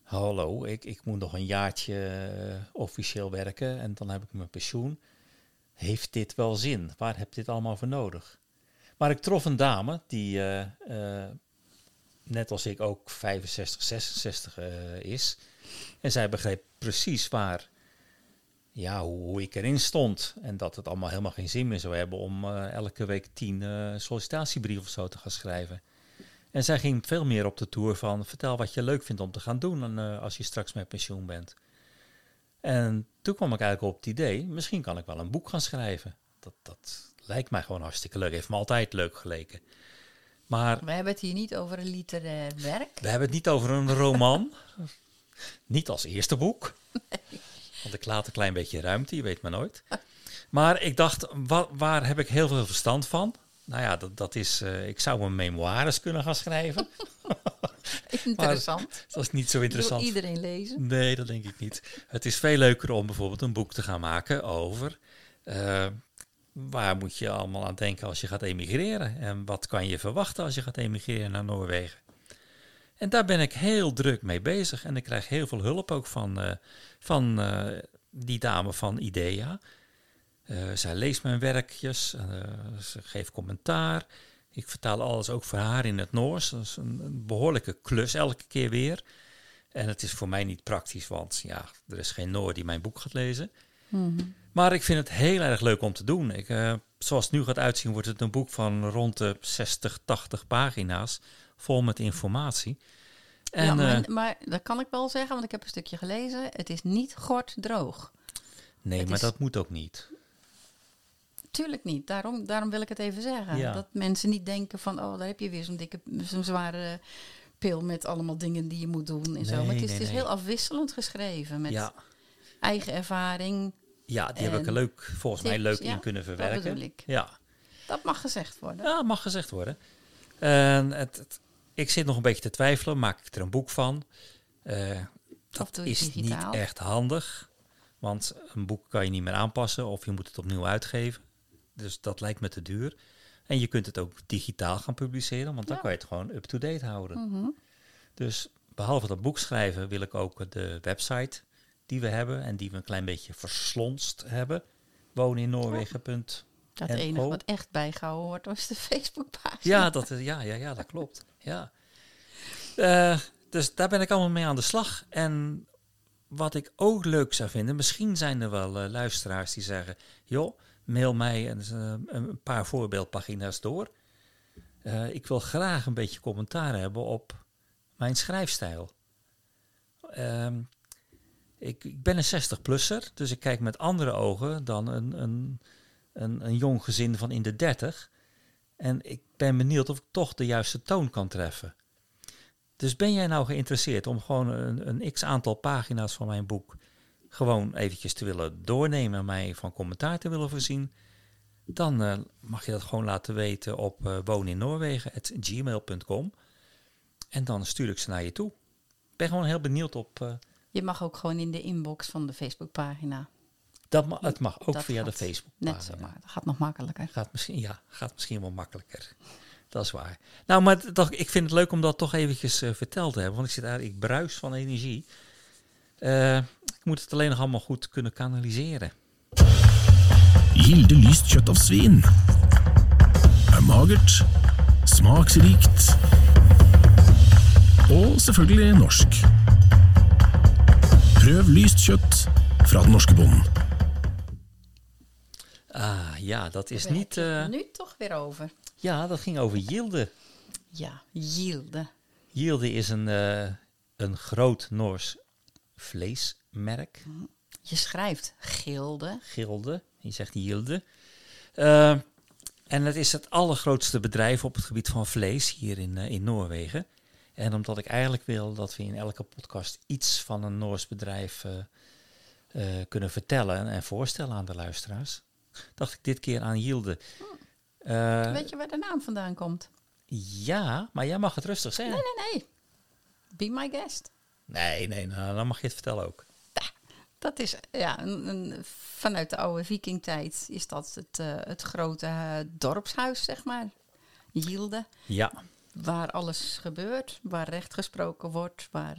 hallo, ik, ik moet nog een jaartje eh, officieel werken en dan heb ik mijn pensioen. Heeft dit wel zin? Waar heb dit allemaal voor nodig? Maar ik trof een dame die eh, net als ik ook 65, 66 eh, is. En zij begreep precies waar, ja, hoe, ik erin stond. En dat het allemaal helemaal geen zin meer zou hebben om eh, elke week tien eh sollicitatiebrieven of zo te gaan schrijven. En zij ging veel meer op de tour van vertel wat je leuk vindt om te gaan doen en, eh, als je straks met pensioen bent. En toen kwam ik eigenlijk op het idee, misschien kan ik wel een boek gaan schrijven. Dat, dat lijkt mij gewoon hartstikke leuk. Heeft me altijd leuk geleken. Maar We hebben het hier niet over een literair werk. we hebben het niet over een roman. niet als eerste boek. Want ik laat een klein beetje ruimte, je weet maar nooit. Maar ik dacht, wa- waar heb ik heel veel verstand van? Nou ja, dat, dat is, eh, ik zou mijn memoires kunnen gaan schrijven. Interessant. Dat is niet zo Wil interessant. iedereen lezen? Nee, dat denk ik niet. Het is veel leuker om bijvoorbeeld een boek te gaan maken over eh, waar moet je allemaal aan denken als je gaat emigreren en wat kan je verwachten als je gaat emigreren naar Noorwegen. En daar ben ik heel druk mee bezig en ik krijg heel veel hulp ook van, eh, van eh, die dame van IDEA. Eh, zij leest mijn werkjes, ze geeft commentaar. Ik vertaal alles ook voor haar in het Noors. Dat is een, een behoorlijke klus elke keer weer. En het is voor mij niet praktisch, want ja, er is geen Noor die mijn boek gaat lezen. Maar ik vind het heel erg leuk om te doen. Ik, zoals het nu gaat uitzien, wordt het een boek van rond de 60, 80 pagina's. Vol met informatie. En, ja, maar, eh, maar dat kan ik wel zeggen, want ik heb een stukje gelezen. Het is niet gort droog. nee, het maar is- dat moet ook niet. Tuurlijk niet. Daarom, daarom wil ik het even zeggen. Ja. Dat mensen niet denken van, oh, daar heb je weer zo'n dikke, zo'n zware pil met allemaal dingen die je moet doen en zo. Maar het is, nee, het is nee. heel afwisselend geschreven met Ja, eigen ervaring. ja, die heb ik er leuk, volgens mij leuk ja, in kunnen dat verwerken. ik. Ja. Dat mag gezegd worden. Ja, mag gezegd worden. En het, het- ik zit nog een beetje te twijfelen. Maak ik er een boek van? Doe je is digitaal? niet echt handig. Want een boek kan je niet meer aanpassen of je moet het opnieuw uitgeven. Dus dat lijkt me te duur. En je kunt het ook digitaal gaan publiceren, want dan Ja. kan je het gewoon up-to-date houden. Mhm. Dus behalve dat boek schrijven wil ik ook de website die we hebben en die we een klein beetje verslonst hebben. Wonen in Noorwegen. Dat En enige wat echt bijgehouden wordt, was de Facebookpagina. Ja, dat, is- ja, ja, ja, dat klopt. Ja. Eh, dus daar ben ik allemaal mee aan de slag. En wat ik ook leuk zou vinden, misschien zijn er wel eh, luisteraars die zeggen: joh, mail mij een, eh, een paar voorbeeldpagina's door. Ik wil graag een beetje commentaar hebben op mijn schrijfstijl. Ehm, ik, ik ben een 60-plusser, dus ik kijk met andere ogen dan een, een, een, een jong gezin van in de 30. En ik ben benieuwd of ik toch de juiste toon kan treffen. Dus ben jij nou geïnteresseerd om gewoon een, een x aantal pagina's van mijn boek gewoon eventjes te willen doornemen en mij van commentaar te willen voorzien? Dan eh, mag je dat gewoon laten weten op uh, wooninnoorwegen.gmail.com en dan stuur ik ze naar je toe. Ik ben gewoon heel benieuwd op... Uh, Je mag ook gewoon in de inbox van de Facebookpagina. Dat ma het mag ook Dat via de Facebook. Net zo, maar dat gaat nog makkelijker. Gaat misschien, ja, gaat misschien wel makkelijker. Dat is waar. Nou, maar toch, ik vind het leuk om dat toch eventjes uh, verteld te hebben. Want ik zit daar, ik bruis van energie. Uh, ik moet het alleen nog allemaal goed kunnen kanaliseren. Gilde lyst kjøtt av svin. Er magert, smaksrikt og selvfølgelig norsk. Prøv lyst kjøtt fra den norske bonden. Ah, ja, dat is Daar niet... Uh, nu toch weer over. Ja, dat ging over Yilde. Ja, Yilde. Yilde is een, uh, een groot Noors vleesmerk. Je schrijft gilde. Gilde, je zegt Yilde. Uh, en het is het allergrootste bedrijf op het gebied van vlees hier in, in Noorwegen. En omdat ik eigenlijk wil dat we in elke podcast iets van een Noors bedrijf kunnen vertellen en voorstellen aan de luisteraars, dacht ik dit keer aan Yilde. Uh, Weet je waar de naam vandaan komt? Ja, maar jij mag het rustig zeggen. Nee, nee, nee. Be my guest. Nee, nee, nou, dan mag je het vertellen ook. Dat is, ja, een, een, vanuit de oude vikingtijd is dat het, uh, het grote uh, dorpshuis, zeg maar. Yielde. Ja. Waar alles gebeurt, waar recht gesproken wordt, waar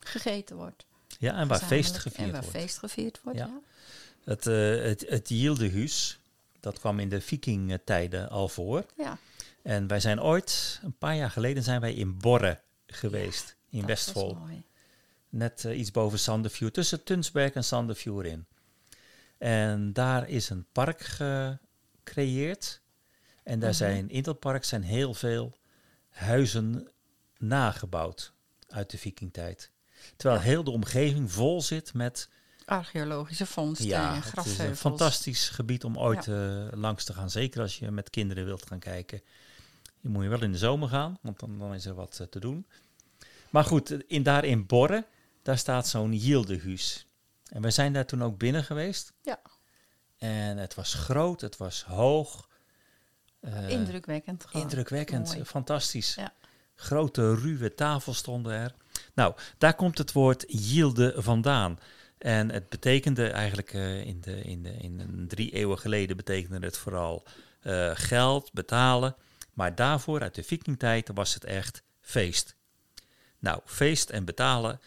gegeten wordt. Ja, en waar feest gevierd en waar wordt. feest gevierd wordt, ja. ja. Het, uh, het, het Yieldehuis, dat kwam in de vikingtijden al voor. Ja. En wij zijn ooit, een paar jaar geleden, zijn wij in Borre geweest, in Westvol. Net eh, iets boven Sanderview, tussen Tunsberg en Sanderview in. En daar is een park gecreëerd. En daar Mhm. zijn, in dat park zijn heel veel huizen nagebouwd uit de vikingtijd. Terwijl heel de omgeving vol zit met Archeologische vondsten ja, en het is grafheuvels. een fantastisch gebied om ooit eh, langs te gaan. Zeker als je met kinderen wilt gaan kijken. Je moet je wel in de zomer gaan, want dan, dan is er wat eh, te doen. Maar goed, in, daar in Borre, daar staat zo'n Yildehuis. En we zijn daar toen ook binnen geweest. Ja. En het was groot, het was hoog. eh, Indrukwekkend. gewoon. indrukwekkend, Mooi. fantastisch. Ja. Grote, ruwe tafels stonden er. Nou, daar komt het woord yielde vandaan. En het betekende eigenlijk eh, in, de, in, de, in een drie eeuwen geleden betekende het vooral eh, geld, betalen. Maar daarvoor, uit de vikingtijd, was het echt feest. Nou, feest en betalen,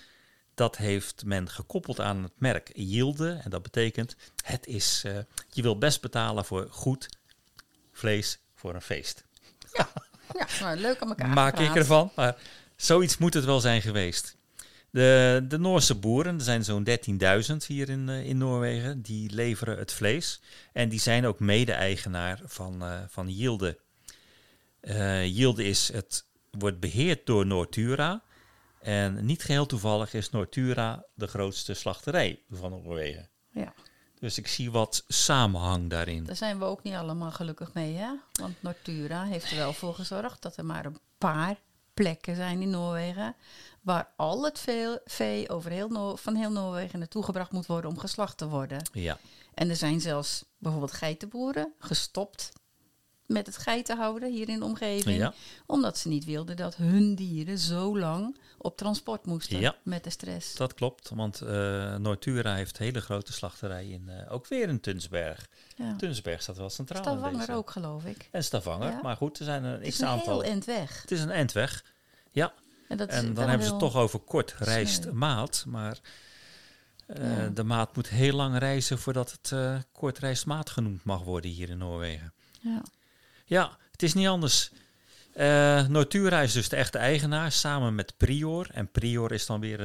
dat heeft men gekoppeld aan het merk Yielde. En dat betekent, het is, eh, je wil best betalen voor goed vlees voor een feest. Ja, nou, leuk aan elkaar Maak ik ervan. Maar zoiets moet het wel zijn geweest. De, de Noorse boeren, er zijn zo'n 13.000 hier in, eh, in Noorwegen, die leveren het vlees. En die zijn ook mede-eigenaar van, eh van Yielde. Eh Yielde is het, wordt beheerd door Noortura. En niet geheel toevallig is Noortura de grootste slachterij van Noorwegen. Ja, Dus ik zie wat samenhang daarin. daar zijn we ook niet allemaal gelukkig mee, hè? Want Natura heeft er wel voor gezorgd dat er maar een paar plekken zijn in Noorwegen waar al het vee over heel Noor- van heel Noorwegen naartoe gebracht moet worden om geslacht te worden. Ja, En er zijn zelfs bijvoorbeeld geitenboeren gestopt met het geiten houden hier in de omgeving. Ja. Omdat ze niet wilden dat hun dieren zo lang op transport moesten Ja. met de stress. dat klopt. Want eh Noortura heeft hele grote slachterij in, eh, ook weer in Tunsberg. Ja. Tunsberg staat wel centraal in Stavanger ook, geloof ik. En Stavanger. Maar goed, er zijn een Het is een aantal. heel eind weg. Het is een eindweg. Ja, En, dat en dan hebben ze het toch over kort reist maat. Maar eh, Ja. de maat moet heel lang reizen voordat het eh kort reist maat genoemd mag worden hier in Noorwegen. Ja. Ja, het is niet anders. Eh Noortura is dus de echte eigenaar samen met Prior. En Prior is dan weer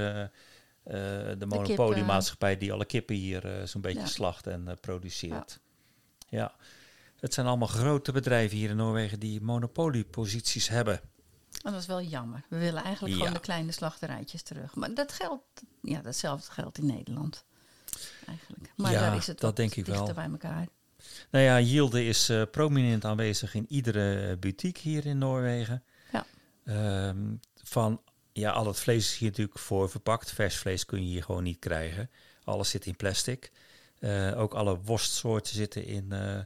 de monopoliemaatschappij die alle kippen hier zo'n beetje Ja. slacht en produceert. Ja. het zijn allemaal grote bedrijven hier in Noorwegen die monopolieposities hebben. Dat is wel jammer. We willen eigenlijk Ja. gewoon de kleine slachterijtjes terug. Maar dat geldt, ja, datzelfde geldt in Nederland. Eigenlijk. Maar Ja, daar is het dat denk ik dichter wel. bij elkaar. Nou ja, Yielde is eh, prominent aanwezig in iedere eh, boutique hier in Noorwegen. Ja. Ehm, van, ja, al het vlees is hier natuurlijk voor verpakt. Vers vlees kun je hier gewoon niet krijgen. Alles zit in plastic. Eh, ook alle worstsoorten zitten in eh,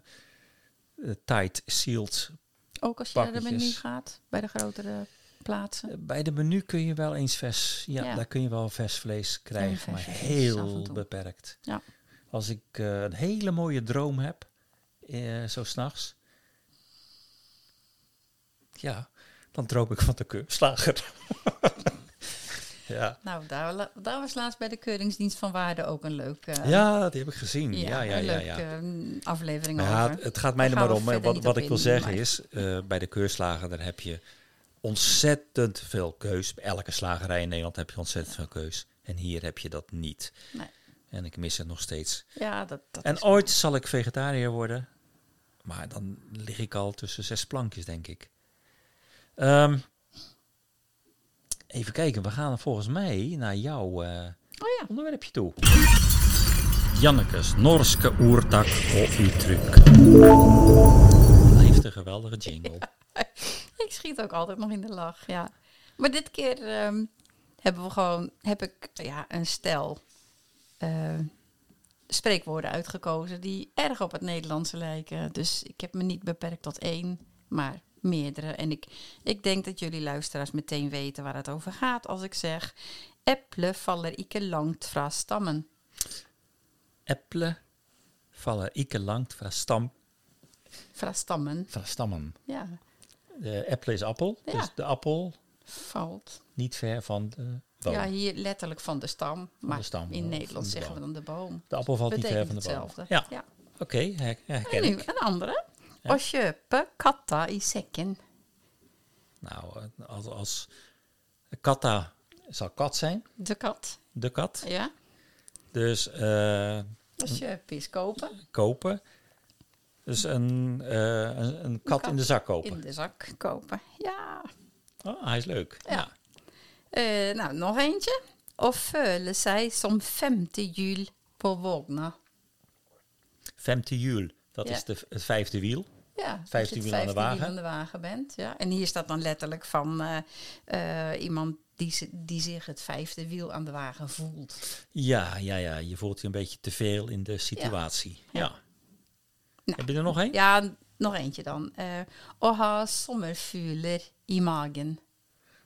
tight sealed. Ook als je naar de menu Pakketjes. gaat, bij de grotere plaatsen. Eh, Bij de menu kun je wel eens vers, ja, Ja. daar kun je wel vers vlees krijgen, vers maar heel beperkt. Ja. Als ik eh, een hele mooie droom heb, eh, zo s'nachts, ja, dan droom ik van de keurslager. ja. Nou, daar, daar was laatst bij de Keuringsdienst van Waarde ook een leuk, eh, ja, die heb ik gezien. Ja, ja, ja. leuk ja. eh, aflevering ja, over. het, het gaat mij er maar om. Wat, wat ik wil in, zeggen maar- is, eh, bij de keurslager daar heb je ontzettend veel keus. Bij elke slagerij in Nederland heb je ontzettend veel keus. En hier heb je dat niet. Nee. En ik mis het nog steeds. Ja, dat, dat En ooit zal ik vegetariër worden. Maar dan lig ik al tussen zes plankjes, denk ik. Ehm, even kijken, we gaan volgens mij naar jouw eh, Oh ja. onderwerpje toe. Jannekes Norske oertak uttryk. Heeft een geweldige jingle. Ik schiet ook altijd nog in de lach, ja. Maar dit keer ehm, hebben we gewoon, heb ik ja, een stel eh, spreekwoorden uitgekozen die erg op het Nederlandse lijken. Dus ik heb me niet beperkt tot één, maar meerdere. En ik, ik denk dat jullie luisteraars meteen weten waar het over gaat als ik zeg... Eppelen vallen ikke langt fra stammen. Eppelen vallen ikke langt van stam, Fra stammen, van stammen. ja, De is appel, Ja. dus de appel valt. niet ver van de boom. Ja, hier letterlijk van de stam. Maar de stam, in Nederland zeggen we dan de boom. De appel valt niet ver van de boom. hetzelfde. Ja, ja. oké, her- herken En nu ik. een andere. Och köpe katta i Nou, eh, als, als katta zal kat zijn, De kat. de kat. Ja. Dus eh, Als je vis kopen. kopen. Dus een, eh, een, een kat in de zak kopen. In de zak kopen. Ja. Oh, hij is leuk. Ja. Ja. Nou, nog eentje. Of føle seg som femte hjul på vogna. Femte jul, dat Ja. is de, het vijfde wiel. Ja, Vijfde je het wiel aan de vijfde wiel wagen. aan de wagen bent. Ja. En hier staat dan letterlijk van eh, eh, iemand die, die zich het vijfde wiel aan de wagen voelt. Ja, ja, ja. Je voelt je een beetje te veel in de situatie. Ja. Ja. Nou. Heb je er nog één? Ja, nog eentje dan. Eh å ha sommerfugler i magen.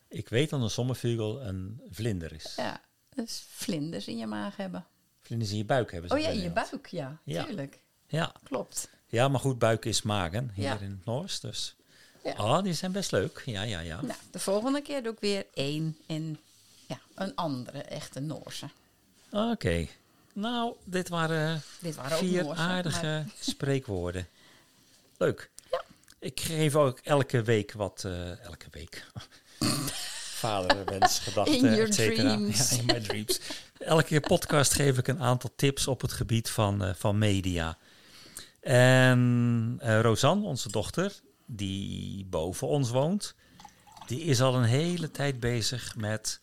Ik weet dat een sommervugel een vlinder is. Ja, dus vlinders in je maag hebben. Vlinders in je buik hebben ze Oh ja, in je buik, ja. Ja. Tuurlijk. Ja. Klopt. ja, maar goed, buik is magen hier Ja. in het Noors. Dus. Ja. Ah, die zijn best leuk. Ja, ja, ja. Nou, de volgende keer doe ik weer één in ja, een andere echte Noorse. Oké. Nou, dit waren Dit waren ook vier Noorse, aardige maar- spreekwoorden. Leuk. Ja. Ik geef ook elke week wat... eh, elke week. Vaderwens, gedachten, In your et cetera. dreams. Ja, in my dreams. Elke podcast geef ik een aantal tips op het gebied van, eh, van media. En eh Rosanne, onze dochter, die boven ons woont, die is al een hele tijd bezig met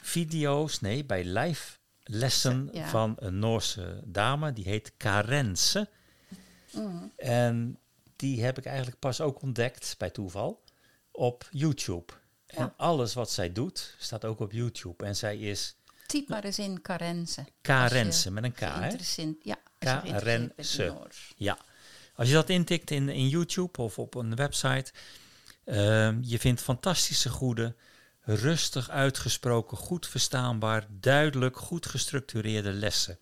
video's, nee, bij live lessen Ja. van een Noorse dame, die heet Karense. En die heb ik eigenlijk pas ook ontdekt, bij toeval, op YouTube. En alles wat zij doet, staat ook op YouTube. En zij is Typ maar eens in Karense. Karense, met een K, hè? Ja. Noors. Ja. Als je dat intikt in, in YouTube of op een website, ehm, je vindt fantastische goede, rustig uitgesproken, goed verstaanbaar, duidelijk, goed gestructureerde lessen.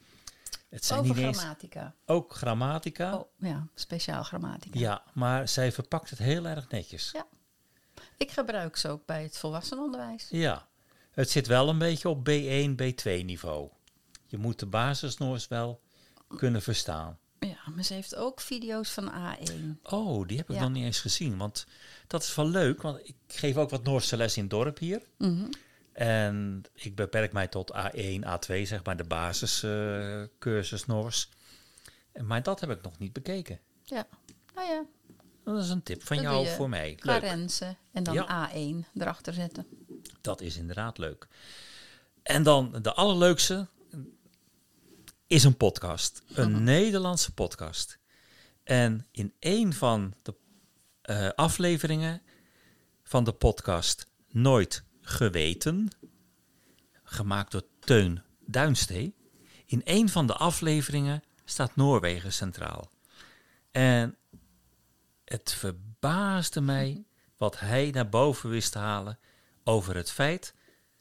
Het zijn Over niet eens grammatica. ook grammatica. Oh, ja, speciaal grammatica. Ja, maar zij verpakt het heel erg netjes. Ja. Ik gebruik ze ook bij het volwassenenonderwijs. Ja, het zit wel een beetje op B1, B2 niveau. Je moet de basisnoors wel kunnen verstaan. Ja, maar ze heeft ook video's van A1. Oh, die heb ik Ja. nog niet eens gezien. Want dat is wel leuk, want ik geef ook wat Noorse les in het dorp hier. Mhm. En ik beperk mij tot A1, A2, zeg maar de basiscursus Noors. En- Maar dat heb ik nog niet bekeken. Ja, nou ja, Dat is een tip van Dat jou voor mij. Karense en dan Ja. A1 erachter zetten. Dat is inderdaad leuk. En dan de allerleukste is een podcast. Een Nederlandse podcast. En in een van de eh, afleveringen van de podcast Nooit Geweten, gemaakt door Teun Duinstee, in een van de afleveringen staat Noorwegen centraal. En het verbaasde mij wat hij naar boven wist te halen over het feit,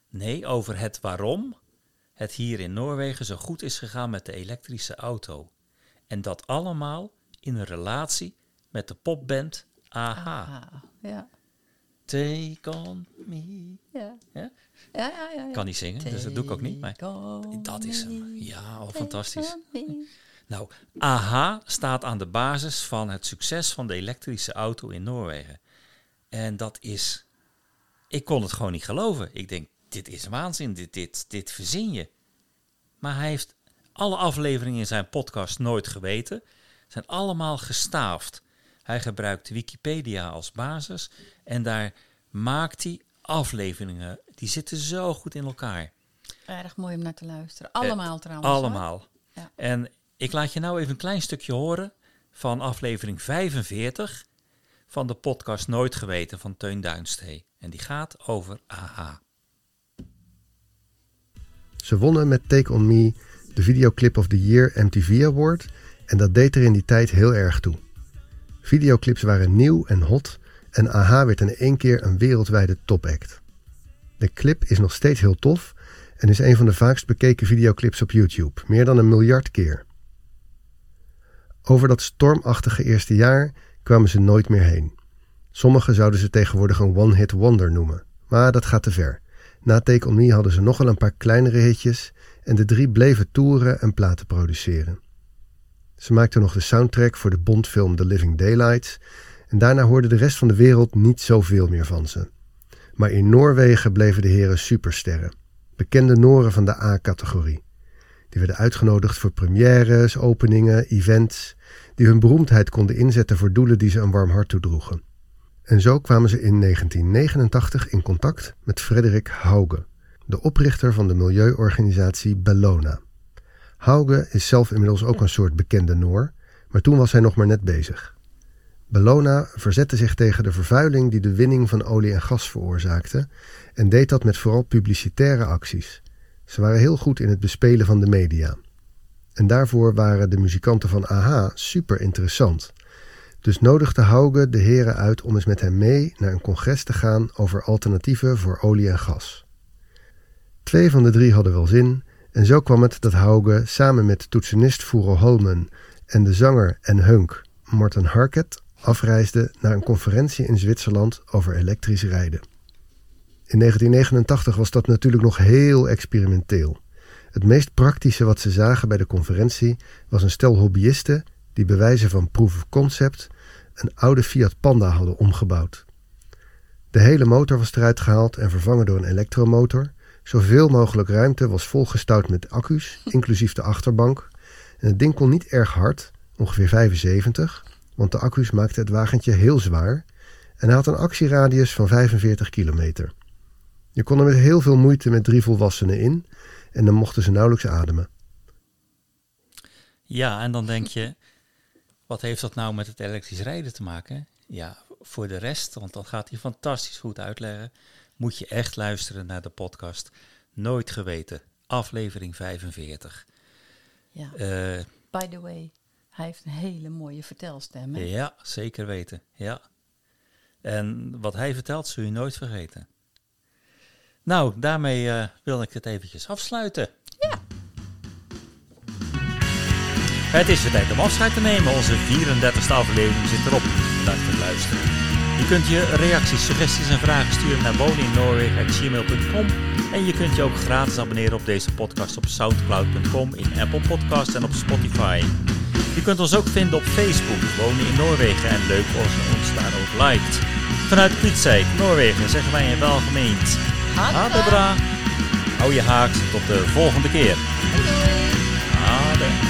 nee, over het waarom het hier in Noorwegen zo goed is gegaan met de elektrische auto. En dat allemaal in een relatie met de popband AHA. Ah, ja. Take on me. Ja. Ja? Ja, ja, ja, ja. Ik kan niet zingen, dus dat doe ik ook niet. Maar dat is hem. Ja, oh, take fantastisch. Nou, AHA staat aan de basis van het succes van de elektrische auto in Noorwegen. En dat is. Ik kon het gewoon niet geloven. Ik denk, dit is waanzin, dit, dit, dit verzin je. Maar hij heeft alle afleveringen in zijn podcast nooit geweten. Zijn allemaal gestaafd. Hij gebruikt Wikipedia als basis en daar maakt hij afleveringen. Die zitten zo goed in elkaar. Erg mooi om naar te luisteren. Allemaal trouwens. Eh, Allemaal. Ja. En ik laat je nou even een klein stukje horen van aflevering 45 van de podcast Nooit Geweten van Teun Duinstee. En die gaat over AHA. Ze wonnen met Take On Me de Videoclip of the Year MTV Award en dat deed er in die tijd heel erg toe. Videoclips waren nieuw en hot en AHA werd in één keer een wereldwijde topact. De clip is nog steeds heel tof en is een van de vaakst bekeken videoclips op YouTube, meer dan een miljard keer. Over dat stormachtige eerste jaar kwamen ze nooit meer heen. Sommigen zouden ze tegenwoordig een one-hit wonder noemen, maar dat gaat te ver. Na Take On Me hadden ze nog een paar kleinere hitjes en de drie bleven toeren en platen produceren. Ze maakten nog de soundtrack voor de Bondfilm The Living Daylights En daarna hoorde de rest van de wereld niet zoveel meer van ze. Maar in Noorwegen bleven de heren supersterren. Bekende Noren van de A-categorie. Die werden uitgenodigd voor premières, openingen, events, die hun beroemdheid konden inzetten voor doelen die ze een warm hart toedroegen. En zo kwamen ze in 1989 in contact met Frederik Hauge, de oprichter van de milieuorganisatie Bellona. Hauge is zelf inmiddels ook een soort bekende Noor, maar toen was hij nog maar net bezig. Bellona verzette zich tegen de vervuiling die de winning van olie en gas veroorzaakte en deed dat met vooral publicitaire acties. Ze waren heel goed in het bespelen van de media. En daarvoor waren de muzikanten van AHA super interessant. Dus nodigde Hauge de heren uit om eens met hem mee naar een congres te gaan over alternatieven voor olie en gas. Twee van de drie hadden wel zin, en zo kwam het dat Hauge samen met toetsenist Furo Holmen en de zanger en hunk Morten Harket afreisde naar een conferentie in Zwitserland over elektrisch rijden. In 1989 was dat natuurlijk nog heel experimenteel. Het meest praktische wat ze zagen bij de conferentie was een stel hobbyisten die bij wijze van proof of concept een oude Fiat Panda hadden omgebouwd. De hele motor was eruit gehaald en vervangen door een elektromotor. Zoveel mogelijk ruimte was volgestouwd met accu's, inclusief de achterbank. En het ding kon niet erg hard, ongeveer 75, want de accu's maakten het wagentje heel zwaar. En hij had een actieradius van 45 kilometer. Je kon er met heel veel moeite met drie volwassenen in en dan mochten ze nauwelijks ademen. Ja, en dan denk je, wat heeft dat nou met het elektrisch rijden te maken? Ja, voor de rest, want dat gaat hij fantastisch goed uitleggen, moet je echt luisteren naar de podcast Nooit Geweten, aflevering 45. Ja. Eh, By the way, hij heeft een hele mooie vertelstem. Hè? ja, zeker weten. Ja. En wat hij vertelt, zul je nooit vergeten. Nou, daarmee eh, wil ik het eventjes afsluiten. Het is weer tijd om afscheid te nemen. Onze 34e aflevering zit erop. Bedankt voor het luisteren. Je kunt je reacties, suggesties en vragen sturen naar woninnoorwegen.gmail.com En je kunt je ook gratis abonneren op deze podcast op soundcloud.com, in Apple Podcasts en op Spotify. Je kunt ons ook vinden op Facebook, Wonen in Noorwegen. En leuk als je ons daar ook liked. Vanuit Kwietzeik, Noorwegen, zeggen wij in welgemeend. Hadebra. Hou je haaks tot de volgende keer. Ade.